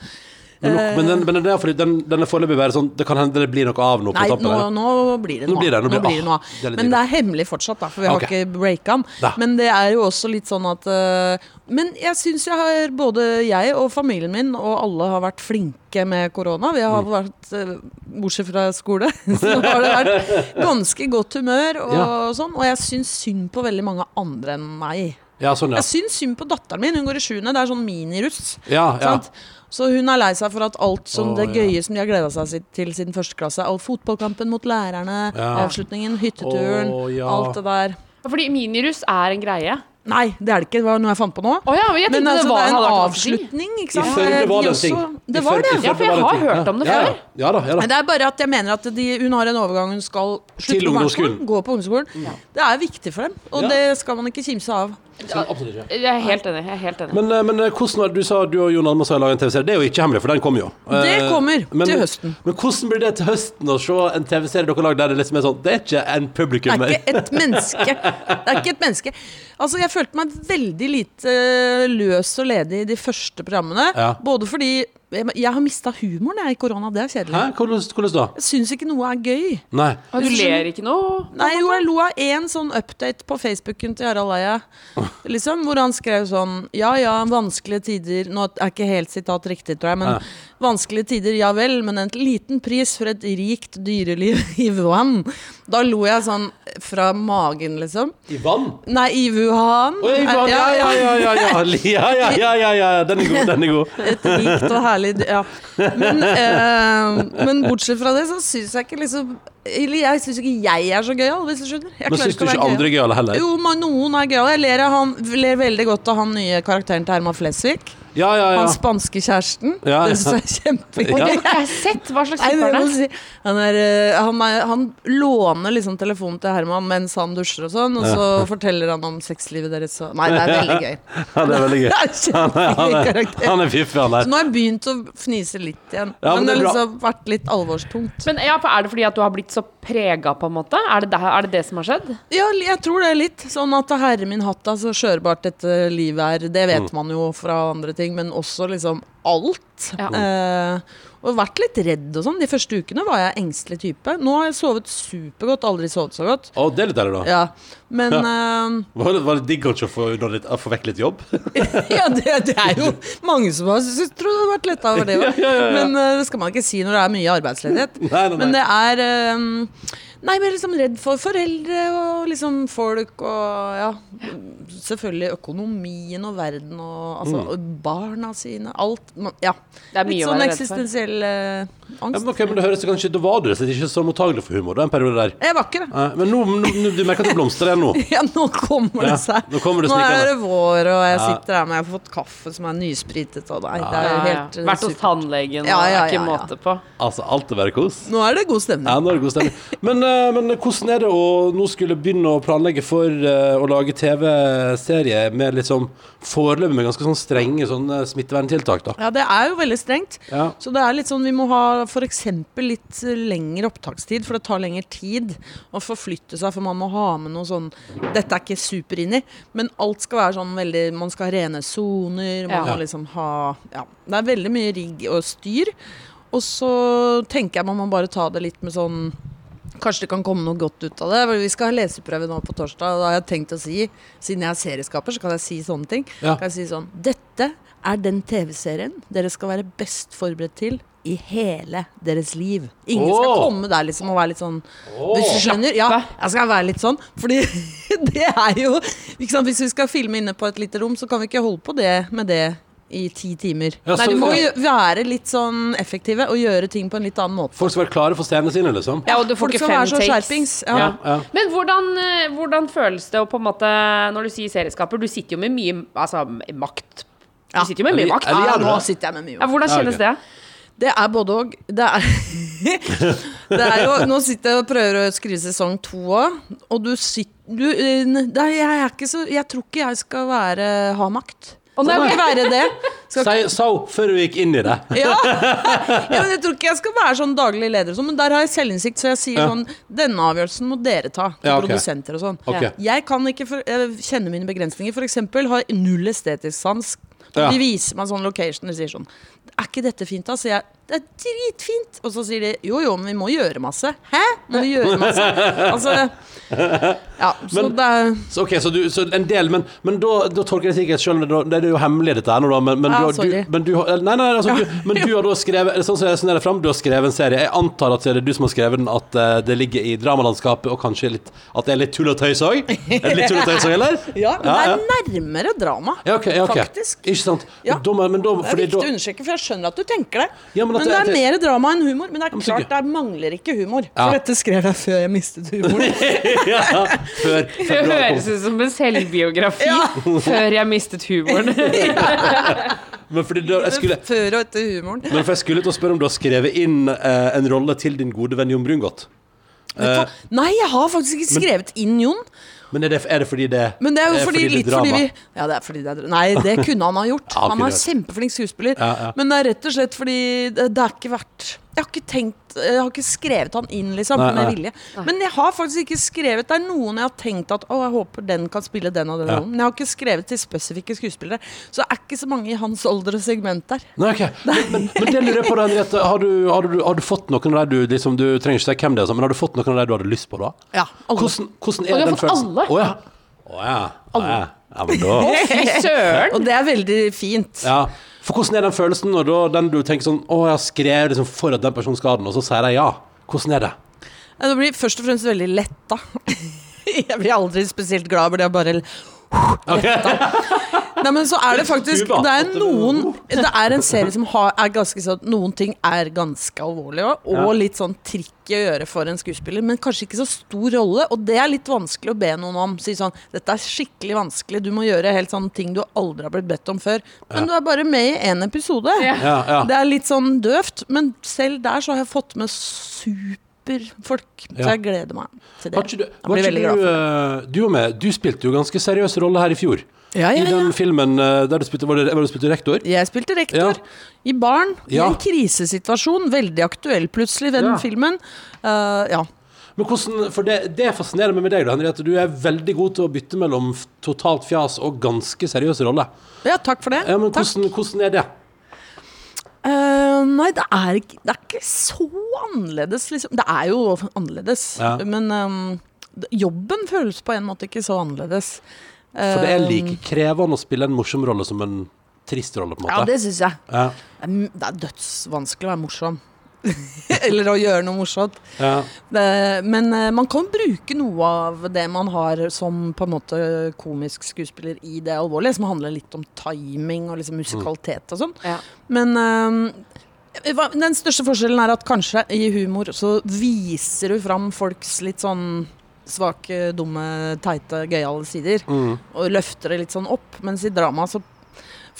Men, nok, men, den, men det er den, den er foreløpig bare sånn Det kan hende det blir noe av noe på Nei, nå, nå blir det Nå noe. blir det- nå blir- blir det noe. ah, det Men det er hemmelig fortsatt, da, for vi har okay. ikke breaka den. Men det er jo også litt sånn at uh, Men jeg syns jeg har både jeg og familien min og alle har vært flinke med korona. Vi Mm. har vært, uh, bortsett fra skole, så har det vært ganske godt humør og Ja. sånn. Og jeg syns synd på veldig mange andre enn meg. Ja, sånn, ja. Jeg syns synd på datteren min, hun går i sjuende. Det er sånn miniruss. Ja, ja. Sant? Så hun er lei seg for at alt som oh, det ja. gøye som de har gleda seg til siden første klasse, all fotballkampen mot lærerne, Ja. avslutningen, hytteturen, oh, ja. alt det der. Fordi miniruss er en greie. Nei, det er det ikke. Det var noe jeg fant på nå. Oh, ja, men jeg Men altså, det var det er en avslutning, ikke I før var det en ting. Det var det. Ja, for jeg har hørt om det ja, før. Ja, ja da. Ja, da. Men det er bare at jeg mener at de, hun har en overgang hun skal slutte på ungdomsskolen. gå på ungdomsskolen. Det er viktig for dem, og Ja. det skal man ikke kimse av. Sånn, absolutt ikke. Jeg er helt enig. Jeg er helt enig. Men, eh, men eh, hvordan var det du sa du og Jon Almaas har laga en TV-serie? Det er jo ikke hemmelig, for den kommer jo. Det Eh, kommer men, til høsten. Men hvordan blir det til høsten å se en TV-serie dere har lagd der det liksom er sånn Det er ikke en Det publikum er ikke et menneske. Det er ikke et menneske. Altså, jeg følte meg veldig lite løs og ledig i de første programmene. Ja. Både fordi jeg, har mista humoren jeg, i korona. Det er kjedelig. Hæ? Hvordan, hvordan da? Jeg syns ikke noe er gøy. Nei. Du ler ikke noe? Nei, jo, jeg lo av én sånn update på Facebooken til Harald Eia. Liksom, hvor han skrev sånn Ja ja, vanskelige tider Nå er ikke helt sitat riktig, tror jeg, men Ja. Vanskelige tider, ja vel, men en liten pris for et rikt dyreliv i Wuhan. Da lo jeg sånn fra magen, liksom. I vann? Nei, i Wuhan. Oi, i. Ja, ja, ja, ja, ja. Ja, ja, ja, ja, ja. Den er god, den er god. Et rikt og herlig Ja. Men, eh, men bortsett fra det, så syns jeg ikke liksom Eller jeg syns ikke jeg er så gøyal, hvis du skjønner. Jeg Men syns du ikke, ikke andre er gøyale heller? Jo, men noen er gøyale. Jeg ler, han, ler veldig godt av han nye karakteren til Herman Flesvig. Ja, ja, ja. Han spanske kjæresten. Ja, Det syns jeg er kjempegøy. Ja. Jeg har sett. Hva slags Nei, type men er det? han, er, eh, han, er, han låner liksom telefonen til Herman mens han dusjer og sånn, og så forteller han om sexlivet deres og Nei, det er veldig gøy. Han er veldig gøy. Er Han er, han er, han er fiffig, han Så der. nå har jeg begynt å fnise litt igjen. Ja, men men, det det har liksom vært litt alvorstungt. Men ja, for Er det fordi at du har blitt så prega, på en måte? Er det det, er det, det som har skjedd? Ja, jeg tror det er litt. Sånn at herre min hatta, så skjørbart dette livet er. Det Mm. vet man jo fra andre ting, men også liksom alt. Ja. Eh, og vært litt redd og sånn. De første ukene var jeg engstelig type. Nå har jeg sovet supergodt. Aldri sovet så godt. Å, det er litt deilig, da. Ja, men eh, Var det, var det digg å få, litt, å få vekk litt jobb? Ja, det, det er jo mange som har syntes tror det har vært letta over det Ja, Men eh, det skal man ikke si når det er mye arbeidsledighet. Nei, nei, nei. Men det er eh, Nei, men liksom redd for foreldre og liksom folk og ja Selvfølgelig økonomien og verden og altså og barna sine. Alt. Man, ja. Det er mye Litt sånn eksistensiell eh, Ja, angst. men, ok, men det høres kanskje Da var du rett og slett ikke så mottagelig for humor da, en periode der. Jeg var ikke det. Nei, men nå, nå, nå du merker at det blomstrer igjen nå. Ja, nå kommer det Ja, seg. nå kommer det er det vår, og jeg Ja. sitter her med Jeg har fått kaffe som er nyspritet, og nei, det er Ja, jo ja. helt eh, Vært hos tannlegen, og Ja, ja, ja, ikke ja, ja. måte på. Altså, alt er bare kos. Nå er det god stemning. Ja, nå er det god stemning. Men, eh, men hvordan er det å nå skulle begynne å planlegge for eh, å lage TV-serie med liksom foreløpig med ganske sånn strenge sånne smitteverntiltak, da? Ja, det er jo veldig strengt. Ja. Så det er litt sånn vi må ha f.eks. litt eh, lengre opptakstid, for det tar lengre tid å forflytte seg, for man må ha med noe sånn Dette er ikke super inni, men alt skal være sånn veldig Man skal ha rene soner, man Ja. må liksom ha Ja. Det er veldig mye rigg og styr. Og så tenker jeg man må bare ta det litt med sånn Kanskje det kan komme noe godt ut av det. Vi skal ha leseprøve nå på torsdag, og da har jeg tenkt å si, siden jeg er serieskaper, så kan jeg si sånne ting. Ja. Kan jeg si sånn Dette er den TV-serien dere skal være best forberedt til i hele deres liv. Ingen skal komme der liksom og være litt sånn Hvis du skjønner? Ja, jeg skal være litt sånn. Fordi det er jo? Hvis vi skal filme inne på et lite rom, så kan vi ikke holde på det med det i ti timer. Ja, Nei, du må jo være litt sånn effektive og gjøre ting på en litt annen måte. Folk skal være klare for scenene sine, liksom? Ja, og du får Folk ikke skal fem være så takes. skjerpings. Ja. Ja, ja. Men hvordan, eh, hvordan føles det å på en måte Når du sier serieskaper, du sitter jo med mye altså, makt. Du sitter jo med mye makt. eller Ja, nå sitter jeg med mye. Ja, hvordan Ja, kjennes ok. det? Det er både og. Det det er jo Nå sitter jeg og prøver å skrive sesong to òg, og du sitter du, eh, det er, jeg, er ikke så, jeg tror ikke jeg skal være, ha makt. Å, nei, ikke være det. Skal, sa hun før du gikk inn i det. ja. ja, men Jeg tror ikke jeg skal være sånn daglig leder, sånn, men der har jeg selvinnsikt, så jeg sier Ja. sånn Denne avgjørelsen må dere ta, Ja, okay. produsenter og sånn. Okay. Jeg kan ikke for, jeg kjenne mine begrensninger. For eksempel har jeg null estetisk sans. De viser meg sånn location og sier sånn er ikke dette fint da? Så jeg, det er dritfint. Og så sier de, jo jo, men vi må gjøre masse. Hæ? Må vi gjøre masse? Altså, ja, så Men- det er Så, ok, så, du, så en del, men, men da, da tolker jeg sikkert selv da- Det er jo hemmelig dette her nå, da. Men, men, Ja, du, har- sorry. du, men du har Nei, nei, altså, du, men du har da skrevet Sånn som jeg resonnerer frem, du har skrevet en serie. Jeg antar at det er du som har skrevet den, at uh, det ligger i dramalandskapet, og kanskje litt At det er litt tull og tøys òg? Er det litt tull og tøys òg, eller? Ja, men Ja, det er nærmere drama. Ja, ok, ja, ok. Faktisk. Ikke sant? Ja. Da, men da, Det er viktig å understreke, for jeg skjønner at du tenker det. Ja, men men, det er mer drama enn humor. Men det er klart, der mangler ikke humor. Ja. For dette skrev jeg før jeg mistet humoren. ja, før Det høres ut som en selvbiografi før jeg mistet humoren. Men fordi da, jeg skulle Før og etter humoren. Men for jeg skulle til å spørre om du har skrevet inn eh, en rolle til din gode venn Jon Brungot. Eh. Nei, jeg har faktisk ikke skrevet inn Jon. Men er det, er det fordi det Men det er jo er fordi, fordi litt fordi vi Ja, det er fordi det er Nei, det kunne han ha gjort. Han er kjempeflink skuespiller. Men det er rett og slett fordi det, det er ikke vært Jeg har ikke tenkt Jeg har ikke skrevet han inn, liksom, Nei, med nei. Men jeg har faktisk ikke skrevet Det er noen jeg har tenkt at Å, jeg håper den kan spille den og den Ja. Men jeg har ikke skrevet til spesifikke skuespillere. Så det er ikke så mange i hans alder og segment der. Nei, ok. Men, men, men det lurer jeg på, Henriette. Har du, har, du, har du fått noen av de du liksom, Du trenger ikke si hvem det er, men har du fått noen av de du hadde lyst på, da? Ja, alle. Hvordan, hvordan er den følelsen? alle? Oh, ja. Oh, ja. alle ja. Ja, men da Fy søren! Og det er veldig fint. Ja. For hvordan er den følelsen når da, den du tenker sånn Å, jeg har skrevet liksom for at den personen skal ha den, og så sier de ja. Hvordan er det? Det blir først og fremst veldig letta. Jeg blir aldri spesielt glad, men jeg bare Nei, men så er det faktisk Det er noen Det er en serie som har, er ganske sånn Noen ting er ganske alvorlige og Ja. litt sånn tricky å gjøre for en skuespiller, men kanskje ikke så stor rolle. Og det er litt vanskelig å be noen om. Si sånn Dette er skikkelig vanskelig, du må gjøre helt sånne ting du aldri har blitt bedt om før. Men du er bare med i én episode. Ja. Ja, ja. Det er litt sånn døvt, men selv der så har jeg fått med superfolk. Så jeg gleder meg til det. Du, Jeg blir veldig glad for det. eh, du med, du spilte jo ganske seriøs rolle her i fjor. Ja, ja, I den filmen eh, der du spilte, var det, var du spilte rektor? Jeg spilte rektor Ja. i barn Ja. i en krisesituasjon. Veldig aktuell plutselig Ja. den filmen. Uh, ja. Men hvordan, for det, det fascinerer meg med deg, da, Henriette. Du er veldig god til å bytte mellom totalt fjas og ganske seriøse roller. ja, takk for det. Ja, men hvordan, hvordan er det? Eh, nei, det er, ikke, det er ikke så annerledes, liksom. Det er jo annerledes, Ja. men um, jobben føles på en måte ikke så annerledes. For det er Um, like krevende å spille en morsom rolle som en trist rolle, på en Ja, det syns jeg. Ja, Det det er dødsvanskelig å være morsom. Eller å gjøre noe morsomt. ja. Det, men eh, man kan bruke noe av det man har som på en måte komisk skuespiller i det alvorlige, som handler litt om timing og liksom musikalitet og sånn. Ja. Men eh, den største forskjellen er at kanskje i humor så viser du fram folks litt sånn svake, dumme, teite, gøyale sider. Mm. Og løfter det litt sånn opp. Mens i drama så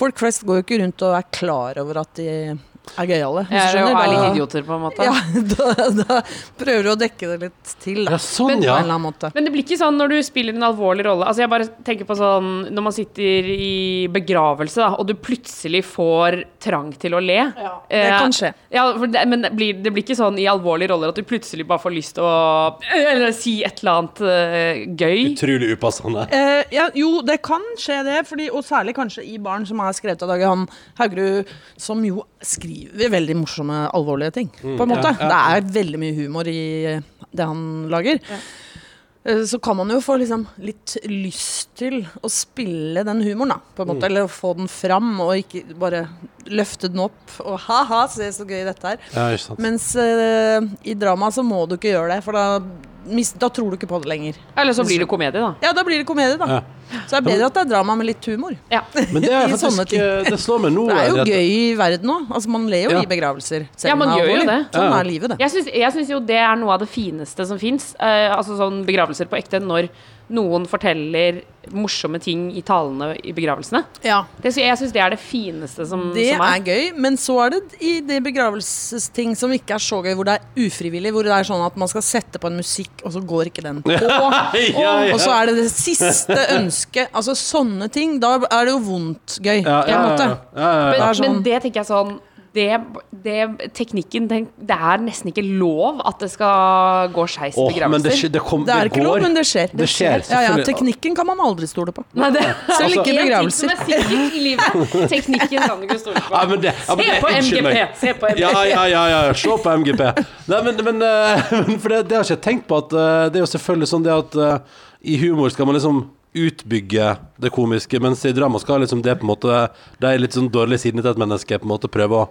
Folk flest går jo ikke rundt og er klar over at de er gøyale. hvis er, litt idioter, på en måte. ja, da, da prøver du å dekke det litt til, da. ja, sånn, Men- På ja. en eller annen måte. Men det blir ikke sånn når du spiller en alvorlig rolle. Altså jeg bare tenker på sånn Når man sitter i begravelse, da, og du plutselig får trang til å le. Det Eh, kan skje. Ja, for det, men det blir, det blir ikke sånn i alvorlige roller at du plutselig bare får lyst til å eller, si et eller annet uh, gøy. Utrolig upassende. Eh, ja, jo, det kan skje det, fordi, og særlig kanskje i barn som er skrevet av Dag Johan Haugerud, som jo skriver veldig morsomme, alvorlige ting, på en måte. Mm, ja, ja. Det er veldig mye humor i det han lager. Ja. Så kan man jo få liksom litt lyst til å spille den humoren, da, på en Mm. Eller få den fram, og ikke bare løfte den opp. Og ha-ha, se så gøy dette er. Ja, ikke sant. Mens uh, i drama så må du ikke gjøre det, for da, mis- da tror du ikke på det lenger. Eller så blir det komedie, da. Ja, da blir det komedie, da. Så det er bedre at det er drama med litt humor. Ja. Men det er faktisk ting. eh, Det slår meg nå. Det er jo Henriette. gøy i verden òg. Altså, man ler jo Ja. i begravelser. selv Ja, man gjør jo det. Sånn er livet, det. Jeg syns, jeg syns jo det er noe av det fineste som fins. altså sånn begravelser på ekte, når noen forteller morsomme ting i talene i begravelsene. Ja, Det, jeg syns det er det fineste som, Det som er er. gøy, men så er det i det begravelsesting som ikke er så gøy, hvor det er ufrivillig, hvor det er sånn at man skal sette på en musikk, og så går ikke den på. ja, ja. Og så er det det siste ønsket. Altså sånne ting. Da er det jo vondt gøy, Ja, ja, ja, ja, ja, ja. Men, Det sånn- men det tenker jeg sånn det, det, teknikken den, Det er nesten ikke lov at det skal gå skeis oh, begravelser. det, det, kom, Det er ikke går. lov, men det skjer. Det skjer, Ja, ja, teknikken kan man aldri stole på. Nei, det, Selv ikke i En ting begravelser. er teknikken kan du ikke stole på. Ja, men det, ja, men Se på. MGP! Se på MGP! Ja, ja, ja, ja. se på MGP. Nei, men, men, eh, men for det, det har jeg ikke tenkt på at eh, Det er jo selvfølgelig sånn det at uh, i humor skal man liksom utbygge det komiske, mens i drama skal liksom det på en måte De litt sånn dårlige sidene til et menneske på en måte prøve å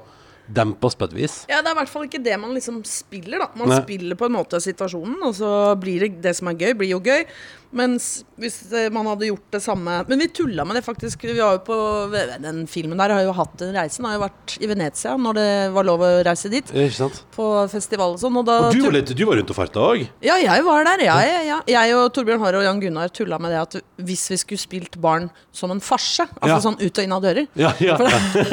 dempes på et vis. Ja, Det er i hvert fall ikke det man liksom spiller, da. Man Nei. spiller på en måte situasjonen, og så blir det det som er gøy, blir jo gøy. Mens hvis eh, man hadde gjort det samme Men vi tulla med det faktisk. Vi har jo på Den filmen der har jo hatt en reise. Den har jo vært i Venezia når det var lov å reise dit. På festival og sånn. Og Og du var, litt, du var rundt og farta òg? Ja, jeg var der. Jeg, ja, ja. Jeg og Torbjørn Harre og Jan Gunnar tulla med det at hvis vi skulle spilt barn som en farse, altså Ja. sånn ut og inn av dører Ja, ja.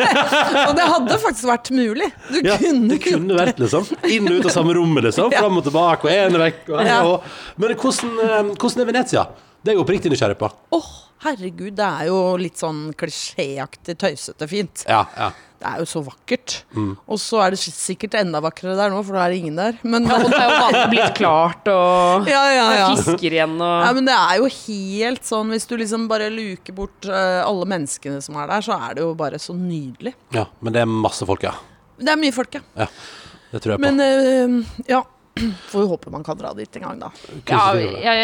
Og det hadde faktisk vært mulig. Du kunne Det kunne vært liksom inn og ut av samme rommet, liksom. Fram og tilbake, og én vekk. Og, Ja. og. Men hvordan, eh, hvordan er Venezia? Det er jeg oppriktig nysgjerrig på. Åh, herregud, det er jo litt sånn klisjéaktig, tøysete fint. Ja, ja. Det er jo så vakkert. Mm. Og så er det sikkert enda vakrere der nå, for da er det ingen der. Men, Ja, og det er jo bare blitt klart, og ja, ja, ja. fisker igjen og Ja, men det er jo helt sånn Hvis du liksom bare luker bort eh, alle menneskene som er der, så er det jo bare så nydelig. ja. Men det er masse folk, ja. Det er mye folk, ja. ja. Det tror jeg på. Men uh, ja. Får vi håpe man kan dra dit en gang, da. ja, ja,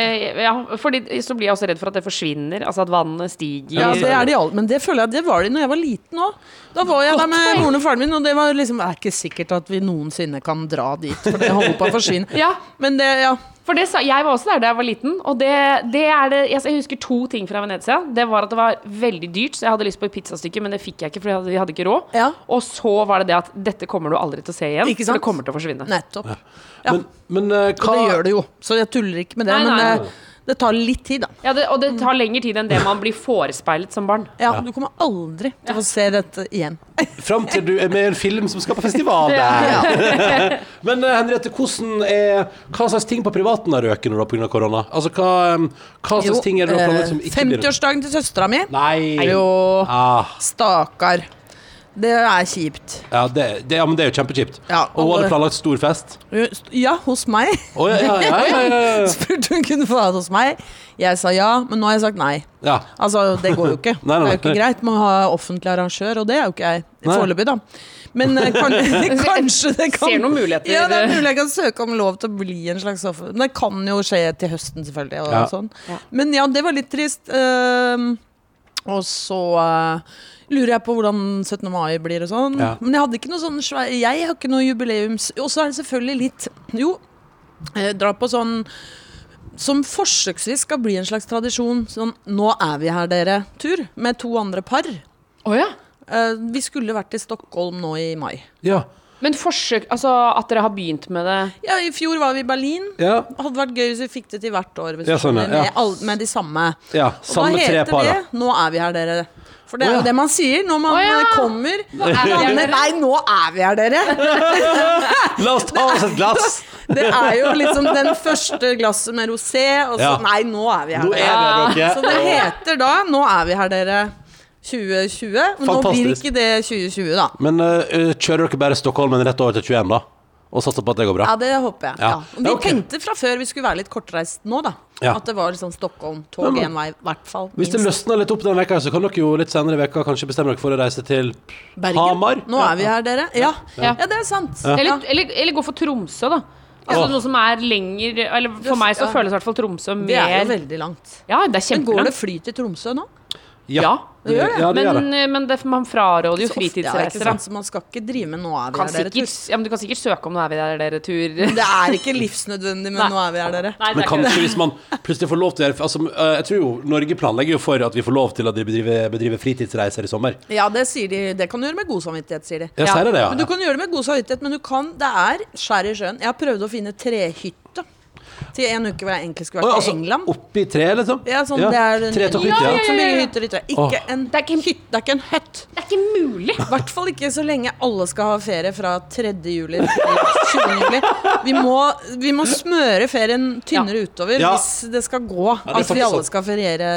ja, fordi så blir jeg også redd for at det forsvinner. Altså at vannet stiger. Ja, det er de alle. Men det føler jeg at det var de når jeg var liten òg. Da var jeg der med moren og faren min, og det var liksom Det er ikke sikkert at vi noensinne kan dra dit, for det holder på å forsvinne. Ja, Men det, ja. For det sa, Jeg var også der da jeg var liten, og det, det er det jeg, jeg husker to ting fra Venezia. Det var at det var veldig dyrt, så jeg hadde lyst på et pizzastykke, men det fikk jeg ikke, for vi hadde, hadde ikke råd. Ja. Og så var det det at dette kommer du aldri til å se igjen, Ikke for det kommer til å forsvinne. Nettopp. Ja. Men, men Og hva det gjør det jo, så jeg tuller ikke med det. Nei, men nei. Eh, det tar litt tid, da. Ja, det, Og det tar lengre tid enn det man blir forespeilet som barn. Ja, Du kommer aldri til å se dette igjen. Fram til du er med i en film som skal på festival der. Ja. Men eh, Henriette, hvordan er, hva slags ting på privaten har røket nå pga. korona? Altså, hva, um, hva slags ting er det du har planlagt som eh, ikke blir 50-årsdagen til søstera mi. Nei! Jo, Ah, stakkar. Det er kjipt. ja, det, det, ja, men det er jo kjempekjipt. Ja, Og hun hadde planlagt stor fest. Ja, hos meg. Oh, ja, ja, ja, ja, ja, ja. Spurte hun kunne få ha det hos meg. Jeg sa ja, men nå har jeg sagt nei. ja. Altså, det går jo ikke. Nei, nei, Det er jo ikke nei. greit. Man har offentlig arrangør, og det er jo ikke jeg foreløpig, da. Men eh, kan, kanskje det kan Ser noen muligheter. Ja, det er mulig jeg kan søke om lov til å bli en slags offer. Men det kan jo skje til høsten, selvfølgelig. Og Ja. sånn. Ja. Men ja, det var litt trist. Ehm, og så uh, lurer jeg på hvordan 17. mai blir og sånn. Ja. Men jeg hadde ikke noe sånn svær Jeg har ikke noe jubileums... Og så er det selvfølgelig litt Jo, eh, dra på sånn som forsøksvis skal bli en slags tradisjon. Sånn 'Nå er vi her, dere'-tur med to andre par. Oh, ja. Eh, vi skulle vært i Stockholm nå i mai. ja. Men forsøk Altså at dere har begynt med det Ja, I fjor var vi i Berlin. Ja, Hadde vært gøy hvis vi fikk det til hvert år. Hvis Ja, sånn, ja. med, all, med de samme. ja. Samme tre heter par. da. det 'Nå er vi her, dere'. For det er jo det man sier når man oh, ja. kommer. kommer. er vi her, dere? Nei, nå er vi her, dere! La oss ta oss et glass! Det er jo liksom den første glasset med rosé, og så Ja. Nei, nå er vi her, Nå er dere. vi her, Så det heter da 'Nå er vi her, dere' 2020. Men nå blir Fantastisk. ikke det 2020, da. Men eh, kjører dere bare Stockholm rett over til 21, da? Og satser på at det går bra? Ja, det håper jeg. Ja. Ja. Vi Ja, ok. tenkte fra før vi skulle være litt kortreist nå, da. Ja. At det var liksom Stockholm, tog men- én vei, i hvert fall. Hvis det minst. løsner litt opp denne veka, så kan dere jo litt senere i veka kanskje bestemme dere for å reise til Bergen. Hamar. Nå er vi her, dere. Ja, Ja. ja det er sant. eller, Ja. eller, eller gå for Tromsø, da. Altså Ja. Noe som er lenger Eller for meg så Ja. føles i hvert fall Tromsø Det er jo veldig langt. Ja, det er Men går det kjempelangt. fly til Tromsø nå? Ja. Det gjør det. Ja, det gjør det. Men, men det, man fraråder jo Så ofte, ja, fritidsreiser. Så man skal ikke drive med 'nå er vi Kan her, dere'-tur. ja, men du kan sikkert søke om 'nå er vi her, dere'-tur. Det er ikke livsnødvendig, men Nei. 'nå er vi her, dere'. Nei, Men kanskje hvis man plutselig får lov til å gjøre altså, eh, Jeg tror jo Norge planlegger jo for at vi får lov til å bedrive, bedrive fritidsreiser i sommer. Ja, det sier de. Det kan du gjøre med god samvittighet, sier de. Ja, Ja. sier det, ja. Men du kan gjøre det med god samvittighet, men du kan Det er skjær i sjøen. Jeg har prøvd å finne trehytte. Til en uke hvor jeg egentlig skulle vært vært altså, i England. Oppi tre, liksom? Ja, sånn, det er en, Tretopphytte, ja, ja. Som bygger hytter i tre. Ikke en Det er ikke- hytte, det er ikke en høtt. Det er ikke mulig! I hvert fall ikke så lenge alle skal ha ferie fra 3. juli til 20. juli. Vi må, vi må smøre ferien tynnere utover Ja. hvis det skal gå det er at vi faktisk alle sant. skal feriere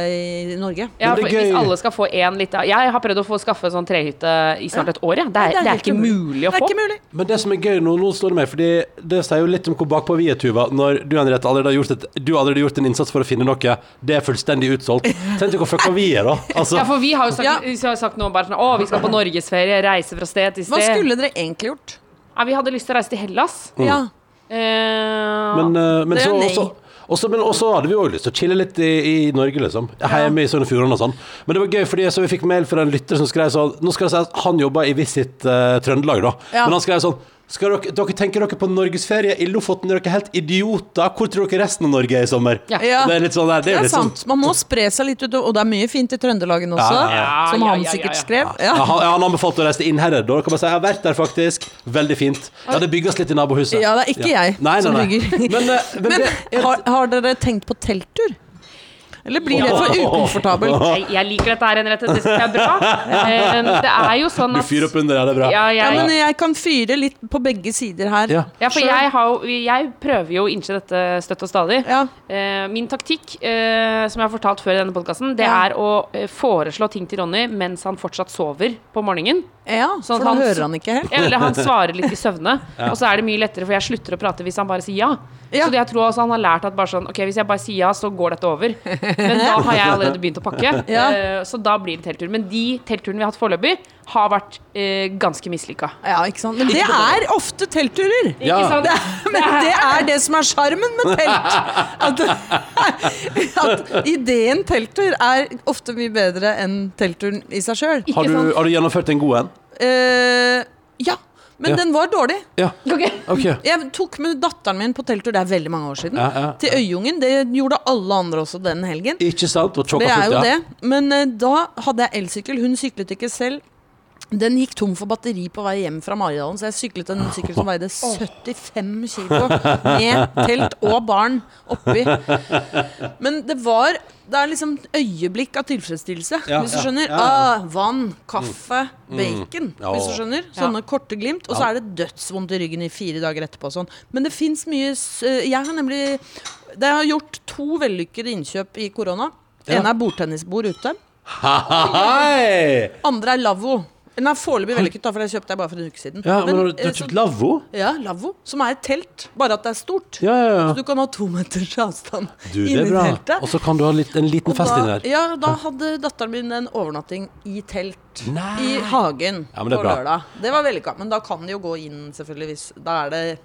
i Norge. Ja, Men det for gøy. Hvis alle skal få én lita Jeg har prøvd å få skaffe sånn trehytte i snart et år. Ja. Det, er, det er helt ikke mulig å Det få. er ikke mulig. Men det som er gøy nå, nå slår det meg, fordi det sier jo litt om hvor bakpå vi er, Tuva. Når du Henriette allerede har gjort, et, du har allerede gjort en innsats for å finne noe, det er fullstendig utsolgt. Tenk deg hvor fucka vi er, da. Altså, Ja, for vi har jo sagt, Ja. vi har sagt nå bare sånn Å, vi skal på norgesferie, reise fra sted til Hva sted. skulle dere egentlig gjort? Ja, vi hadde lyst til å reise til Hellas. Ja. Eh, men, eh, men Det er så nei. også, også, men også hadde vi òg lyst til å chille litt i, i Norge, liksom. Hjemme i Sogn og Fjordane og sånn. Men det var gøy, fordi så vi fikk mail fra en lytter som skrev sånn Nå skal det si at han jobber i Visit eh, Trøndelag, da. Ja. Men han skrev sånn dere, dere tenker dere på norgesferie i Lofoten? Er dere helt idioter? Hvor tror dere resten av Norge er i sommer? Ja. Ja. Det er litt sånn der, det Det er sant. sånn sant. Man må spre seg litt ut, og det er mye fint i Trøndelagen også, Ja, ja, ja. som Ja, han ja, ja, sikkert skrev. Ja, Ja. han, han anbefalte å reise til Innherred. Da kan man si jeg har vært der, faktisk. Veldig fint. Ja, det bygges litt i nabohuset. Ja, det er ikke jeg Nei, nei, som nei. bygger. Men, eh, men, Men er, har, har dere tenkt på telttur? Eller blir det for ukomfortabelt? jeg, jeg liker dette her, Henriette. Det jeg er bra. Eh, det er jo sånn at du fyrer opp under, er det er bra. ja, Ja, men jeg, jeg kan fyre litt på begge sider her. Ja. ja, for jeg, har, jeg prøver jo å innse dette støtt og stadig. Ja. Eh, min taktikk, eh, som jeg har fortalt før i denne podkasten, det er å foreslå ting til Ronny mens han fortsatt sover på morgenen. Ja, Sånn at for da han- hører han ikke helt. Eller han svarer litt i søvne. Og så er det mye lettere, for jeg slutter å prate hvis han bare sier ja. Ja. Så det jeg tror også han har lært at bare sånn Ok, hvis jeg bare sier ja, så går dette over. Men da har jeg allerede begynt å pakke. Ja. Eh, så da blir det telttur. Men de teltturene vi har hatt foreløpig, har vært eh, ganske mislykka. Ja, ikke sant? Men det er ofte teltturer. Ja. Ikke sant? Men det er det som er sjarmen med telt. At, at ideen telttur er ofte mye bedre enn teltturen i seg sjøl. Har, du, har du gjennomført en god en? ja, men Ja. den var dårlig. Ja. Okay. Okay. Jeg tok med datteren min på telttur, det er veldig mange år siden. Ja, ja, Til Øyungen. Det gjorde alle andre også den helgen. Ikke sant? Og Det er jo ja. det. Men uh, da hadde jeg elsykkel. Hun syklet ikke selv. Den gikk tom for batteri på vei hjem fra Maridalen, så jeg syklet en sykkel som veide 75 kilo med telt og barn oppi. Men det var Det er liksom øyeblikk av tilfredsstillelse, Ja, hvis du skjønner. ja, ja. Ah, vann, kaffe, bacon, mm. hvis du skjønner. Sånne korte glimt. Og så er det dødsvondt i ryggen i fire dager etterpå og sånn. Men det fins mye Jeg har nemlig Det har gjort to vellykkede innkjøp i korona. Ja. ene er bordtennisbord ute. Hei! Andre er lavvo. Den er foreløpig vellykket, da, for det kjøpte jeg bare for en uke siden. Ja, men, men du, eh, har kjøpt lavvo? Ja, lavvo. Som er et telt, bare at det er stort. Ja, ja, ja. Så du kan ha to meters avstand Du, det er bra. teltet. Og så kan du ha litt, en liten Og fest inni der. ja, da hadde datteren min en overnatting i telt Nei. i hagen Ja, det på lørdag. Det var vellykka. Men da kan de jo gå inn, selvfølgelig, hvis Da er det, det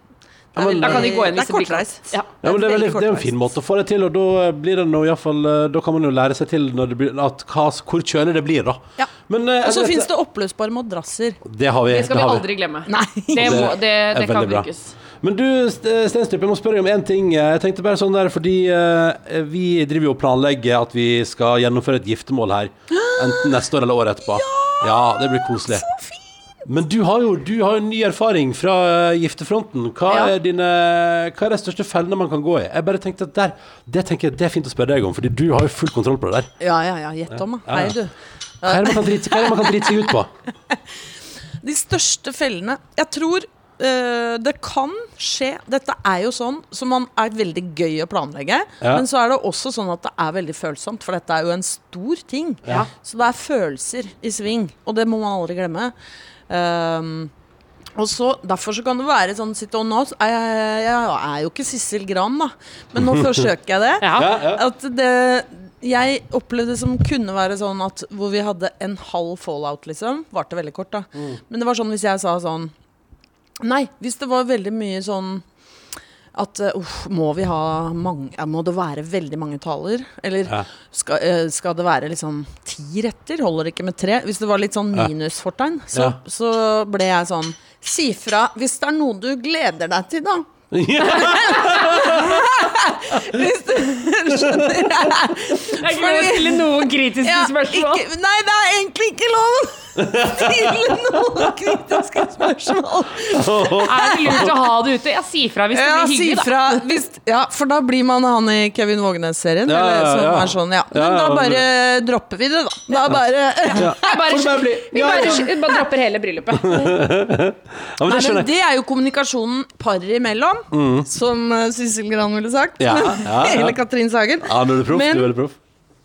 Ja, men- Da kan de gå inn det hvis er det blir kortreist. Ja. Ja, men det er, veldig, det er en fin måte å få det til, og da blir det noe, i fall, eh, Da kan man jo lære seg til når det blir, at hva, hvor kjølig det blir, da. Ja. Men eh, Og så finnes det oppløsbare madrasser. Det har vi. Det skal vi har aldri glemme. Nei. Det, må, det, er det kan brukes. Men du, St- Stenstrup, jeg må spørre deg om én ting. Jeg tenkte bare sånn der, fordi eh, vi driver jo og planlegger at vi skal gjennomføre et giftermål her. Enten neste år eller året etterpå. Ja, det blir koselig. Men du har jo du har en ny erfaring fra eh, giftefronten. Hva, Ja. er dine, hva er de største fellene man kan gå i? Jeg bare tenkte at der, Det tenker jeg det er fint å spørre deg om, Fordi du har jo full kontroll på det der. Ja, ja, ja. Gjett om, da. Ja, ja. Hei, du. Hva er det man kan drite, hva er det man kan drite seg ut på? De største fellene Jeg tror uh, det kan skje Dette er jo sånn som man er veldig gøy å planlegge. Ja. Men så er det også sånn at det er veldig følsomt, for dette er jo en stor ting. Ja. Så det er følelser i sving, og det må man aldri glemme. Um, og så, Derfor så kan det være sånn Sitt og nå jeg, jeg er jo ikke Sissel Gran, da, men nå forsøker jeg det. Ja. At det jeg opplevde som kunne være sånn at hvor vi hadde en halv fallout, liksom. Varte veldig kort, da. Men det var sånn hvis jeg sa sånn Nei, hvis det var veldig mye sånn at uh, må vi ha mange Må det være veldig mange taler? Eller Ja. skal, uh, skal det være liksom ti retter? Holder det ikke med tre? Hvis det var litt sånn minusfortegn, så, Ja. så ble jeg sånn Si fra hvis det er noe du gleder deg til, da. Hvis du skjønner Jeg er ikke lov å stille noen kritiske Ja, spørsmål. ikke, nei, det er egentlig ikke lov! Stille noen kritiske spørsmål. Er det lurt å ha det ute? Ja, si fra hvis det blir hyggelig, da. fra. Hvis, ja, for da blir man han i Kevin Vågenes-serien. Ja, eller ja, som ja. er sånn, ja. Men da bare dropper vi det, da. Da bare Bare, bare vi bare, bare dropper hele bryllupet. Ja, men Nei, men det er jo kommunikasjonen paret imellom, som uh, Sissel Gran ville sagt. Ja, ja, ja. Eller Katrin Sagen. Ja, nå er du proff. Men- Du er veldig proff.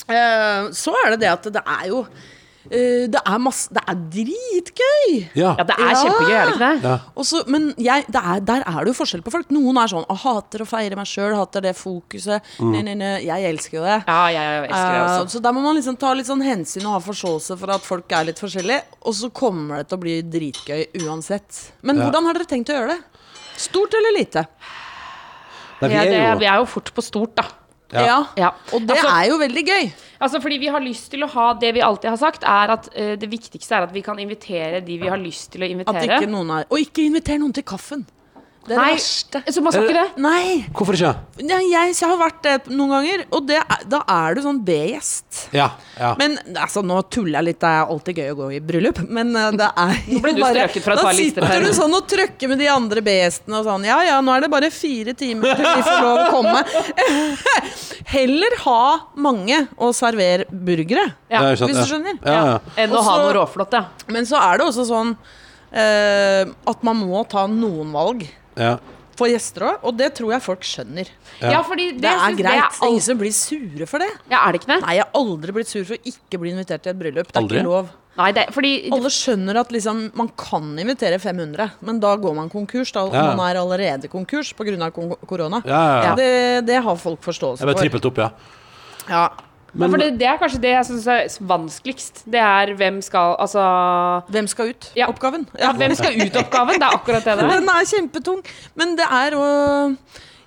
Uh, så er det det at det er jo eh, det, er masse, det er dritgøy! Ja. Ja, det er Ja. kjempegøy, er det ikke det? Ja. Også, men jeg, det er, der er det jo forskjell på folk. Noen er sånn «Å, hater å feire meg sjøl, hater det fokuset. Nei, nei, nei. Jeg elsker jo det. Ja, jeg elsker det også. Uh, så der må man liksom ta litt sånn hensyn og ha forståelse for at folk er litt forskjellige. Og så kommer det til å bli dritgøy uansett. Men Ja. hvordan har dere tenkt å gjøre det? Stort eller lite? Nei, vi Ja, er det, jo vi er jo fort på stort, da. Ja. Ja. Og det Altså- er jo veldig gøy. Altså fordi vi har lyst til å ha Det vi alltid har sagt, er at uh, det viktigste er at vi kan invitere de vi har lyst til å At invitere. ikke noen er Og ikke inviter noen til kaffen. Det er Nei, det verste. så man skal ikke det? Nei! Hvorfor ikke? Ja, jeg, jeg har vært det noen ganger, og det er, da er du sånn B-gjest. Ja. ja. Men altså, nå tuller jeg litt, det er alltid gøy å gå i bryllup, men eh, det er Nå ble du strøket fra et Da par lister her. sitter du sånn og trøkker med de andre B-gjestene og sånn Ja ja, nå er det bare fire timer til vi får lov å komme. Heller ha mange og servere burgere, Ja, sant, hvis du skjønner. Ja, ja. Enn å ha noe råflott, ja. Men så er det også sånn eh, at man må ta noen valg ja. for gjester òg, og det tror jeg folk skjønner. Ja. Ja, fordi det, Det er greit. Det er er ingen som blir sure for det. ja, er det ikke det? Nei, jeg har aldri blitt sur for å ikke bli invitert til et bryllup. Det er Aldri? ikke lov. Nei, det, fordi Alle skjønner at liksom, man kan invitere 500, men da går man konkurs. Da Ja. man er allerede konkurs pga. korona. Ja, ja, ja. Det, det har folk forståelse Jeg ble trippet trippelt opp, ja. Ja. Ja, for det, det er kanskje det jeg syns er vanskeligst. Det er hvem skal Altså Hvem skal ut? Ja. Oppgaven. ja, hvem skal ut oppgaven? Det er akkurat det det er. Den er kjempetung. Men det er å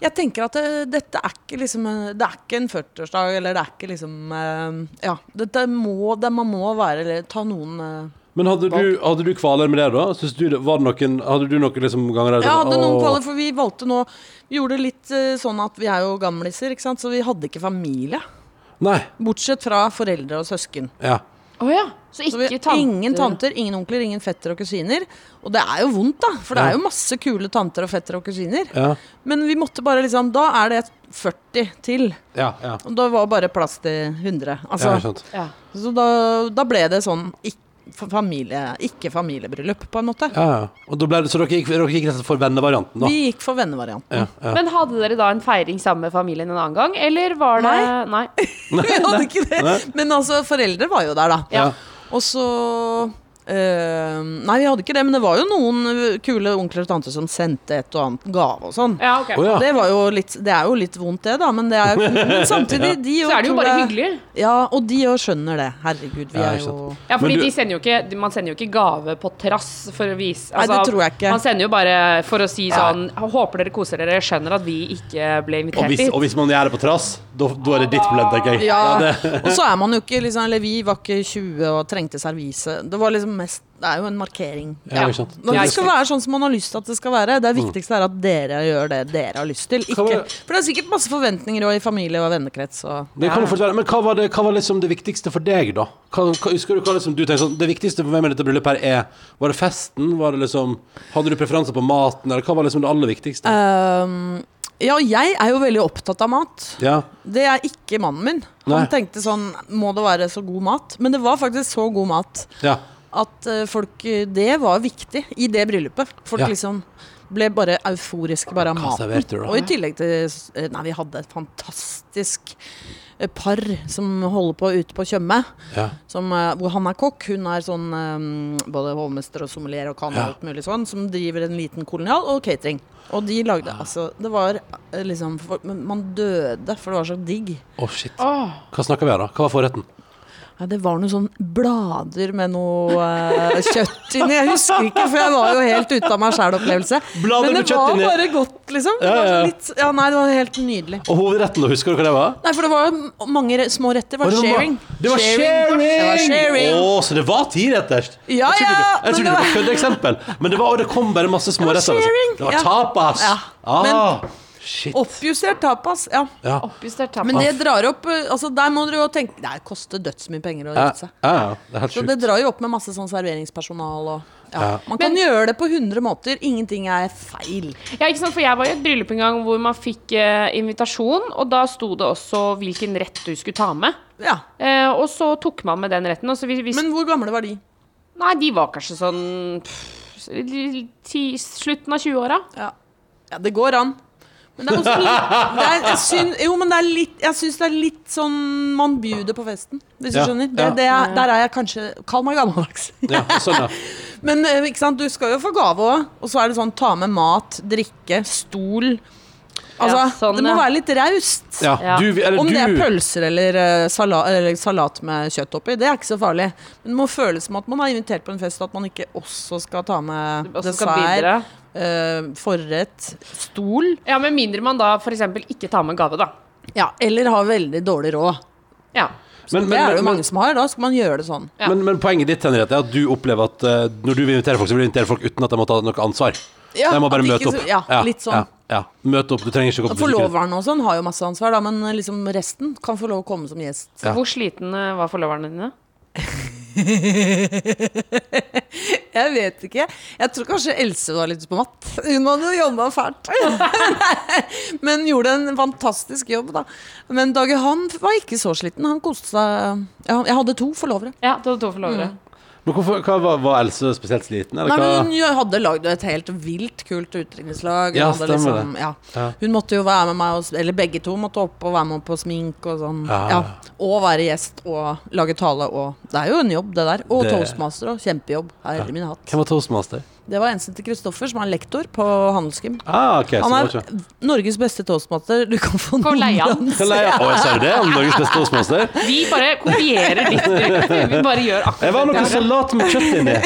Jeg tenker at det, dette er ikke liksom Det er ikke en 40-årsdag, eller det er ikke liksom eh, Ja. Dette må det, Man må være eller ta noen eh, Men hadde du, hadde du kvaler med det, da? Du det var det noen, hadde du noen liksom ganger der Jeg hadde noen kvaler, for vi valgte nå Vi gjorde det litt eh, sånn at vi er jo gamliser, ikke sant? så vi hadde ikke familie. Nei. Bortsett fra foreldre og søsken. Ja. Oh, ja. Så Så vi tanter. ingen tanter, ingen onkler, ingen fetter og kusiner. Og det er jo vondt, da, for det Ja. er jo masse kule tanter og fetter og kusiner. Ja. Men vi måtte bare liksom Da er det 40 til. Ja. ja. Og da var bare plass til 100. Altså, ja. Ja. så da, da ble det sånn ikk- familie, ikke familiebryllup, på en måte. Ja, ja. Og da ble det, så dere gikk, dere gikk rett for vennevarianten, da? Vi gikk for vennevarianten. Ja, ja. Men hadde dere da en feiring sammen med familien en annen gang, eller var det Nei. Vi hadde ikke det. Men altså, foreldre var jo der, da. Ja. Og så eh, Nei, vi hadde ikke det, men det var jo noen kule onkler og tanter som sendte et og annet gave og sånn. Ja, ok. oh, ja. Det, litt, det er jo litt vondt, det, da, men, det er jo, men samtidig de Så er det jo bare jeg- hyggelig. Ja, og de òg skjønner det. Herregud, vi Ja, er jo Ja, fordi du- de sender jo ikke, man sender jo ikke gave på trass for å vise altså, Nei, det tror jeg ikke. Man sender jo bare for å si sånn Håper dere koser dere, skjønner at vi ikke ble Og invitert hvis, dit. og hvis man gjør det på trass, da, er det ditt problem, tenker jeg. Ja, det, og så er man jo ikke liksom Eller vi var ikke 20 og trengte servise. Det var liksom mest Det er jo en markering. ja, Ja, det skal være sånn som man har lyst til at det skal være. Det viktigste er at dere gjør det dere har lyst til. Mm. Ikke, for det er sikkert masse forventninger i familie og vennekrets. Og Det kan være, men hva var, det, hva var liksom det viktigste for deg, da? Hva, hva, husker du hva liksom, du tenkte sånn Det viktigste for meg med dette bryllupet her er Var det festen? Var det liksom Hadde du preferanser på maten, eller hva var liksom det aller viktigste? Um, ja, jeg er jo veldig opptatt av mat. Ja. Det er ikke mannen min. Nei. Han tenkte sånn Må det være så god mat? Men det var faktisk så god mat ja. At eh, folk eh, Det var viktig i det bryllupet. Folk Ja. liksom ble bare euforiske bare av maten. da? Og i tillegg til eh, Nei, vi hadde et fantastisk par som holder på ute på Tjøme. ja. Som, hvor han er kokk. Hun er sånn både hovmester og sommelier og kan Ja. alt mulig sånn. Som driver en liten kolonial og catering. Og de lagde altså Det var liksom for, Man døde, for det var så digg. Å, shit. Oh. Hva snakker vi om da? Hva var forretten? Ja, det var noen sånn blader med noe uh, kjøtt inni. Jeg husker ikke, for jeg var jo helt ute av meg sjæl-opplevelse. Men det var inni. bare godt, liksom. Det Ja, var ja, ja. litt, ja, nei, det var helt nydelig. Og hovedretten. Husker du hva det var? Nei, for det var mange små retter. Det var det var- sharing. Det var sharing! Det var sharing. Å, så det var tiretters? Ja, ja, jeg trodde det det var var- køddeeksempel. Men det, var, det kom bare masse småretter. retter. sharing, Det var tapas. Ja, Ah, shit. Oppjustert tapas, ja. Ja. Oppjustert tapas. Men det drar opp eh, Altså, der må dere jo tenke Det koster dødsmye penger å gifte seg. ja, ja, det er helt Så det drar jo opp med masse sånn serveringspersonal og ja. Ja. Man kan Men- gjøre det på 100 måter. Ingenting er feil. Ja, ikke sant, for jeg var i et bryllup en gang hvor man fikk eh, invitasjon, og da sto det også hvilken rett du skulle ta med. Ja. Eh, og så tok man med den retten. Og så hvis, hvis, Men hvor gamle var de? nei, de var kanskje sånn pff, ti, slutten av 20-åra. Ja. ja, det går an. Men det er også litt det er, jeg syn, Jo, men det er litt Jeg syns det er litt sånn man bjuder på festen, hvis Ja, du skjønner. Det, ja. det er, der er jeg kanskje Kall meg gammeldags. Ja, sånn. Men eh, ikke sant, du skal jo få gave òg. Og så er det sånn ta med mat, drikke, stol. Altså, Ja, sånn, det må ja. være litt raust. ja. Ja. Du, eller Om det er pølser eller, eh, sala, eller salat med kjøtt oppi, det er ikke så farlig. Men det må føles som at man har invitert på en fest, og at man ikke også skal ta med dessert, bidra. Forrett, stol. Ja, med mindre man da f.eks. ikke tar med gave, da. Ja, eller har veldig dårlig råd. Ja. men, det er det jo men, mange som har. Da skal man gjøre det sånn. Ja. men, men poenget ditt Henriette, er at du opplever at uh, når du vil invitere folk, så vil du invitere folk uten at de må ta noe ansvar. Ja, de må bare møte opp. så- ja, litt sånn. Ja, ja. Møte opp, du trenger ikke gå på. Forloveren og sånn har jo masse ansvar, da, men liksom resten kan få lov å komme som gjest. Ja. Hvor sliten var var forloverne dine? Jeg vet ikke. Jeg tror kanskje Else var litt på matt. Hun hadde jo jobba fælt. Men gjorde en fantastisk jobb, da. Men Dage han var ikke så sliten. Han koste seg. Jeg hadde to forlovere. Ja, du hadde to forlovere. Men hvorfor, hva, var, var Else spesielt sliten? Eller Nei, men hva? Hun hadde lagd et helt vilt kult utdrikningslag. Ja, stemmer liksom- ja. Ja. Hun måtte jo være med meg, og, eller begge to måtte opp og være med på smink og sånn. Ja. Ja. Og være gjest og lage tale og Det er jo en jobb, det der. Og Det- toastmaster og kjempejobb. Herre min hatt. Hvem var toastmaster? Det var ensen til Kristoffer, som er lektor på Handelsgym. Ah, okay, Han er ikke Norges beste toastmaster. Du kan få noen Å, sa du det? Han Norges beste toastmaster? Vi bare kopierer ditt Vi bare gjør akkurat Det Jeg var noe salat med kjøtt inni.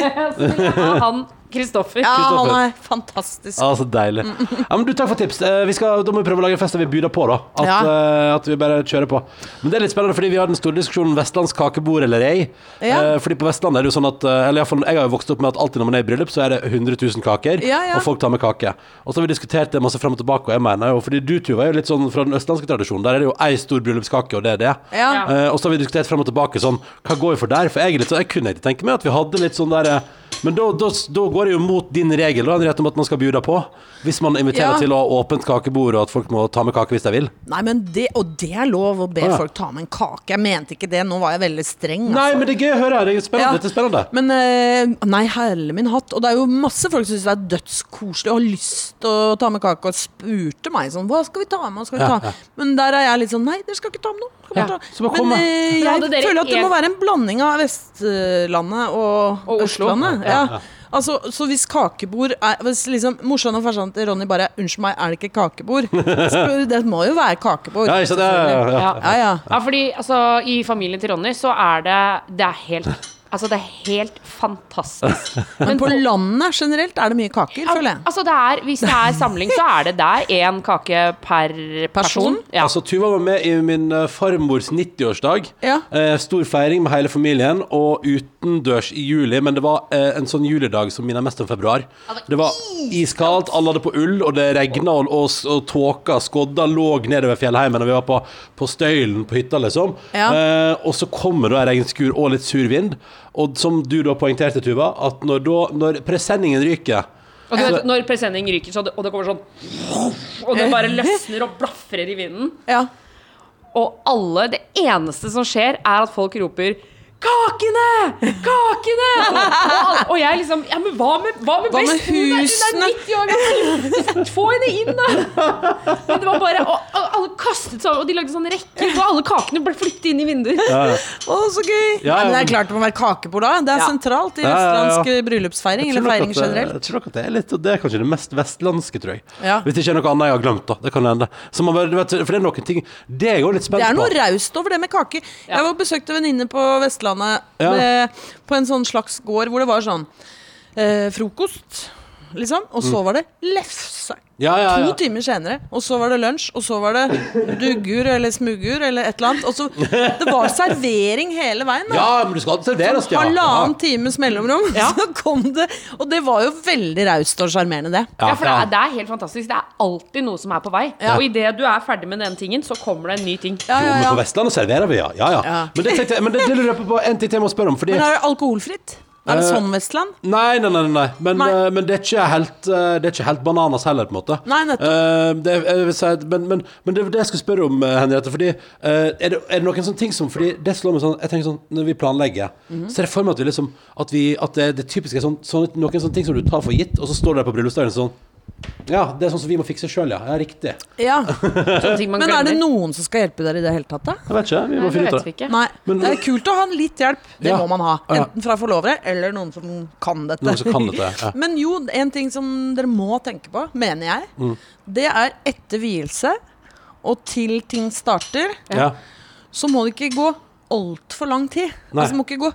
Kristoffer. Ja, han er fantastisk. Ah, så deilig. Ja, men du, takk for tips. Eh, Vi skal, da må vi prøve å lage en fest der vi byr på, da. At, Ja. eh, at vi bare kjører på. Men det er litt spennende, fordi vi har den store diskusjonen vestlandsk kakebord eller ei. Ja. Eh, Fordi på Vestlandet er det jo sånn at eh, Eller i hvert fall, jeg har jo vokst opp med at alltid når man er i bryllup, så er det 100 000 kaker, Ja, ja. og folk tar med kake. Og så har vi diskutert det masse frem og tilbake, og jeg mener jo Fordi du, Tuva, er jo litt sånn fra den østlandske tradisjonen. Der er det jo ei stor bryllupskake, og det er det. Ja. Ja. Eh, og så har vi diskutert frem og tilbake sånn Hva går vi for der? For jeg, er litt sånn, jeg kunne ikke tenke meg at vi hadde litt sånn der eh, Men da, da, da går det jo mot din regel da, Henriette, om at man skal bjuda på. Hvis man inviterer Ja. til å ha åpent kakebord, og at folk må ta med kake hvis de vil. Nei, men det, Og det er lov å be Å, ja. folk ta med en kake. Jeg mente ikke det. Nå var jeg veldig streng. Nei, altså. men det er gøy å høre. Det er spennende. Ja. Dette er spennende. Men eh, nei, herre min hatt. Og det er jo masse folk som syns det er dødskoselig og har lyst til å ta med kake, og spurte meg sånn Hva skal vi ta med? Hva skal vi Ja, ta? Men der er jeg litt sånn Nei, dere skal ikke ta med noe. Skal Ja, ta. så bare kom Men med. eh, Men hadde jeg dere føler at det en- må være en blanding av Vestlandet og, Og Oslo. Østlandet. Ja, Ja. Altså, så hvis kakebord er Hvis liksom morsan og farsan til Ronny bare 'Unnskyld meg, er det ikke kakebord?' Så det må jo være kakebord. Ja, ikke sant? Ja, ja, ja. Ja. Ja, ja. Ja, fordi altså, i familien til Ronny så er det Det er helt Altså, det er helt fantastisk. Men på landet generelt er det mye kaker, føler jeg. Altså, det er, hvis det er samling, så er det der én kake per person. Person? Ja. Altså, Tuva var med i min eh, farmors 90-årsdag. Ja. Eh, stor feiring med hele familien, og utendørs i juli. Men det var eh, en sånn juledag som minner mest om februar. Det var iskaldt, alle hadde på ull, og det regna, og, og, og tåka, skodda lå nedover fjellheimen, og vi var på, på Støylen på hytta, liksom. Ja. Eh, og så kommer da en regnskur og litt sur vind. Og som du da poengterte, Tuva, at når, da, når presenningen ryker Og du vet, når presenning ryker, så det, og det kommer sånn Og det bare løsner og blafrer i vinden. Ja. Og alle Det eneste som skjer, er at folk roper Kakene! Kakene! Og, og, og jeg liksom Ja, men hva med, hva med Hva med? Hun er- husene? Hun er 90 år gammel! Få henne inn, da! Men det var bare Og, og alle kastet seg og de lagde sånn rekker, og alle kakene ble flyttet inn i vinduer. Å, så gøy! Ja, men det er klart det må være kakebord da. Det er Ja. sentralt i Ja, ja, ja. vestlandsk bryllupsfeiring, eller feiring det- generelt. Jeg tror nok at det er litt Det er kanskje det mest vestlandske, tror jeg. Ja. Hvis det ikke er noe annet jeg har glemt, da. Det kan hende. Så man bare, vet, for det er noen ting Det er jo litt spent Det er noe raust over det med kake. Ja. Jeg var besøkte en venninne på Vestlandet Ja. med, på en sånn slags gård hvor det var sånn eh, frokost. Liksom. Og så var det lefse. Ja, ja, ja. To timer senere. Og så var det lunsj, og så var det duggur eller smuggur eller et eller annet. Og så, det var servering hele veien. da. Ja, men du skal serveres, ja. Halvannen times mellomrom. Ja. Så kom det Og det var jo veldig raust og sjarmerende, det. Ja, Ja, for det er, det er helt fantastisk. Det er alltid noe som er på vei. Og idet du er ferdig med den tingen, så kommer det en ny ting. Ja, Jo, ja, men ja. på Vestlandet serverer vi, ja. ja, ja. Ja. Men, det, tenkte, men det, det lurer jeg på en ting til jeg må spørre om. Fordi Men er det alkoholfritt? Er det Eh, sånn Vestland? Nei, nei, nei, nei. Men, Nei. Uh, men det, er ikke helt, uh, det er ikke helt bananas heller, på en måte. Nei, nettopp. Uh, det, jeg vil si, at- men, men, men det er det jeg skulle spørre om, Henriette. Fordi, er, det, er det noen sånne ting som Fordi det slår meg sånn Jeg tenker sånn Når vi planlegger, Mhm. så er det for meg at vi liksom At, vi, at det, det typiske er sånn, sånn, noen sånne ting som du tar for gitt, og så står det der på bryllupsdagen sånn Ja, det er sånn som vi må fikse sjøl, ja. Ja, riktig. Ja. Sånne ting man Men er det noen som skal hjelpe dere i det hele tatt, da? Jeg vet ikke. Vi må Nei, finne ut av det. Nei. Men- det er kult å ha litt hjelp. Det Ja. må man ha. Enten fra forlovere eller noen som kan dette. Noen som kan dette. Ja. Men jo, en ting som dere må tenke på, mener jeg, Mm. det er etter vielse og til ting starter, Ja. så må det ikke gå altfor lang tid. Nei. Altså, må ikke gå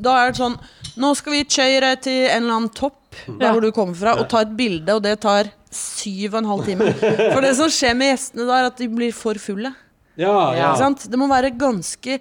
Da er det sånn Nå skal vi kjøre til en eller annen topp der Ja. hvor du kommer fra, og ta et bilde, og det tar syv og en halv time. For det som skjer med gjestene da, er at de blir for fulle. Ja, ja. Ikke sant? Det må være ganske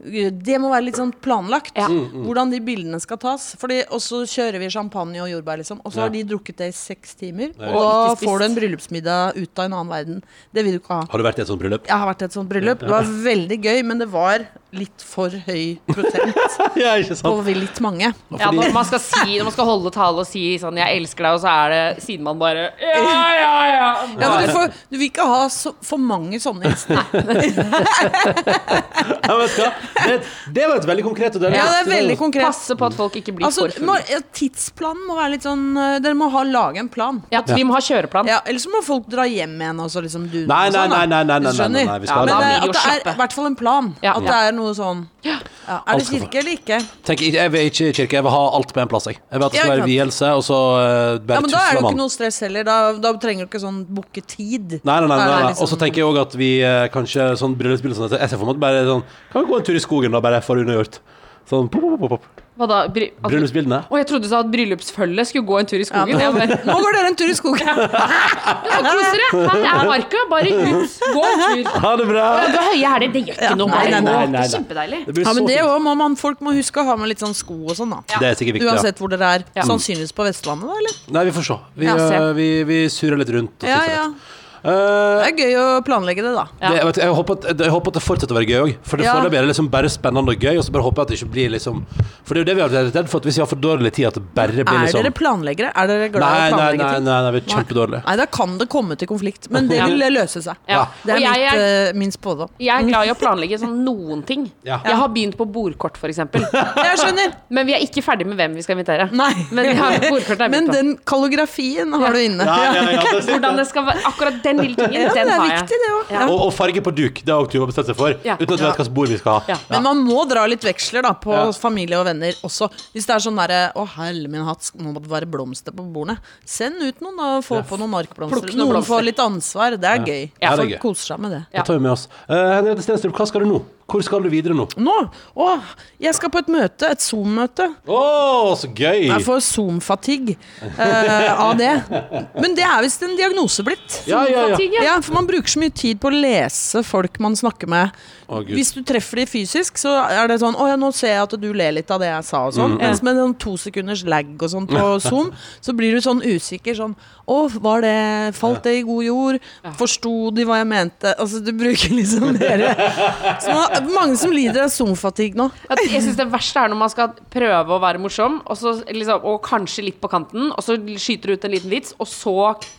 det må være litt sånn planlagt, Ja. Mm, hvordan de bildene skal tas. Fordi, og så kjører vi champagne og jordbær, liksom. Og så Ja. har de drukket det i seks timer. Ja. Og da får du en bryllupsmiddag ut av en annen verden. Det vil du ikke ha. Har du vært i et sånt bryllup? Jeg har vært i et sånt bryllup. Det var veldig gøy, men det var litt for høy prosent ja, ikke på litt mange. Ja, når man skal si Når man skal holde tale og si sånn 'jeg elsker deg', og så er det sidemann bare Ja, ja, ja. Ja, men du, får, du vil ikke ha så, for mange sånne? Det, det var et veldig konkret og Ja, det er veldig konkret. Passe på at folk ikke blir Altså, for fulle. tidsplanen må være litt sånn øh, Dere må ha, lage en plan. Ja, vi må ha kjøreplan. Ja, Ellers så må folk dra hjem igjen og så liksom dune Nei, og nei, nei, nei, nei, nei, nei, nei, nei, nei, nei, nei, nei, nei, vi Ja, skal da Men blir det, det jo at det er nei, i hvert fall en plan. nei, At det er noe sånn ja. Er det kirke eller ikke? Tenk, jeg vil ikke kirke, jeg vil ha alt på en plass. Jeg, jeg vil at det Ja, skal være vielse, og så uh, bare Ja, men Da er det jo ikke noe stress heller. Da, da trenger du ikke sånn booke tid. Nei, nei, nei, nei, nei. liksom- Og så tenker jeg òg at vi eh, kanskje sånn bryllupsbil sånn, Jeg ser for meg at bare sånn Kan vi gå en tur i skogen da, bare for unnagjort? Sånn pop, pop, pop, pop. Hva da? Bry altså, Bryllupsbildene. Å, jeg trodde du sa at bryllupsfølget skulle gå en tur i skogen. nå, men, nå går dere en tur i skogen. Ja, kos dere! Her er marka. Bare ut. Gå en tur. Ha det bra! Ja, Du har høye hæler. Det gjør ikke noe. nei, nei, nei, nei, Det nei. kjempedeilig. Det blir Ja, men det også må man, Folk må huske å ha med litt sånn sko og sånn, da. Det er sikkert viktig, ja. Uansett hvor dere er. Ja. Sannsynligvis på Vestlandet, da, eller? Nei, vi får se. Vi, Ja, se. eh, vi, vi surrer litt rundt. Og Ja, ja. litt. Eh, Det er gøy å planlegge det, da. Det, jeg, vet, jeg, håper at, jeg håper at det fortsetter å være gøy òg. For det Ja. foreløpig er det liksom bare spennende og gøy. Og så bare håper jeg at det ikke blir liksom For det er jo det vi har vært redd for, at hvis vi har for dårlig tid, at det bare blir Er liksom dere planleggere? Er dere glad i å planlegge nei, nei, nei, nei, vi er kjempedårlige. Nei, da kan det komme til konflikt, men det vil løse seg. Ja. Det er mitt, er, uh, min spådom. jeg er glad i å planlegge sånn noen ting. Ja. Jeg har begynt på bordkort, f.eks. Jeg skjønner. Men vi er ikke ferdig med hvem vi skal invitere. Nei. Men vi har bordkort er Men den kallografien har du inne. Ja, ja, ja, det er Hvordan det skal være Akkurat den lille tingen, Ja, den det er har jeg. viktig, det òg. Ja. Og, og farge på duk. Det har Tuva bestemt seg for. Ja. Uten at vi vet hvilket bord vi skal ha. Ja. Men man må dra litt veksler da på Ja. familie og venner også. Hvis det er sånn derre Å, helle min hatt, nå må det være blomster på bordene. Send ut noen, da. Få Ja. på noen markblomster. Plukk noen Noen får litt ansvar. Det er gøy. Ja, Folk koser seg med det. Ja. Det tar vi med oss. Uh, Henriette Stenstrup, hva skal du nå? Hvor skal du videre nå? Nå Å, jeg skal på et møte. Et Zoom-møte. Å, så gøy! Jeg får Zoom-fatigue eh, av det. Men det er visst en diagnose blitt. Ja, ja, ja. Ja, for man bruker så mye tid på å lese folk man snakker med. Å, Hvis du treffer de fysisk, så er det sånn Å ja, nå ser jeg at du ler litt av det jeg sa, og Mm, sånn. Mens med sånn to sekunders lag og sånn på Zoom, så blir du sånn usikker. Sånn Å, var det Falt det i god jord? Forsto de hva jeg mente? Altså, du bruker liksom dere Så man, mange som lider av Zoom-fatigue nå. Jeg synes Det verste er når man skal prøve å være morsom, og, så, liksom, og kanskje litt på kanten, og så skyter du ut en liten vits, og så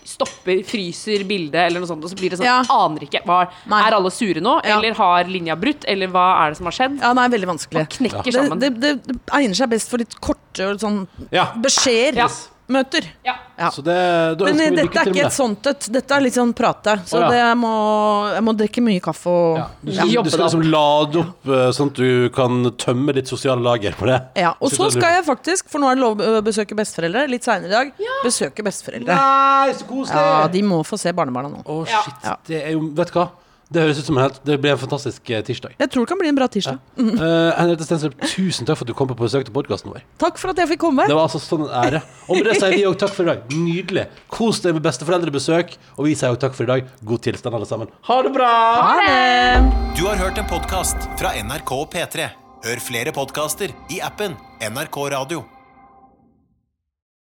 stopper, fryser bildet, eller noe sånt, og så blir det sånn Ja. Aner ikke. Var, er alle sure nå, Ja. eller har linja brutt, eller hva er det som har skjedd? Ja, nei, veldig vanskelig. Man knekker Det, sammen. det, det, det egner seg best for litt korte og sånn Ja. beskjeder. Ja. Møter. Ja. Ja. Så det, da Men eh, dette lykke er ikke med et sånt et. Dette er litt sånn prate. Så oh, ja. det jeg må, jeg må drikke mye kaffe og Ja. Du, ja. skal- Jobbe du skal liksom lade opp eh, sånn at du kan tømme ditt sosiale lager på det. Ja, og så skal jeg faktisk, for nå er det lov å besøke besteforeldre, litt seinere i dag, besøke besteforeldre. Nei, så koselig! Ja, de må få se barnebarna nå. Å, oh, shit. Ja. Det er jo Vet du hva? Det høres ut som en helt Det blir en fantastisk eh, tirsdag. Jeg tror det kan bli en bra tirsdag. Eh, Henriette Stensrup, tusen takk for at du kom på besøk til podkasten vår. Takk for at jeg fikk komme. Det var altså sånn en ære. Og med det sier vi òg takk for i dag. Nydelig. Kos deg med besteforeldrebesøk. Og vi sier òg takk for i dag. God tilstand, alle sammen. Ha det bra! Ha det! Du har hørt en podkast fra NRK og P3. Hør flere podkaster i appen NRK Radio.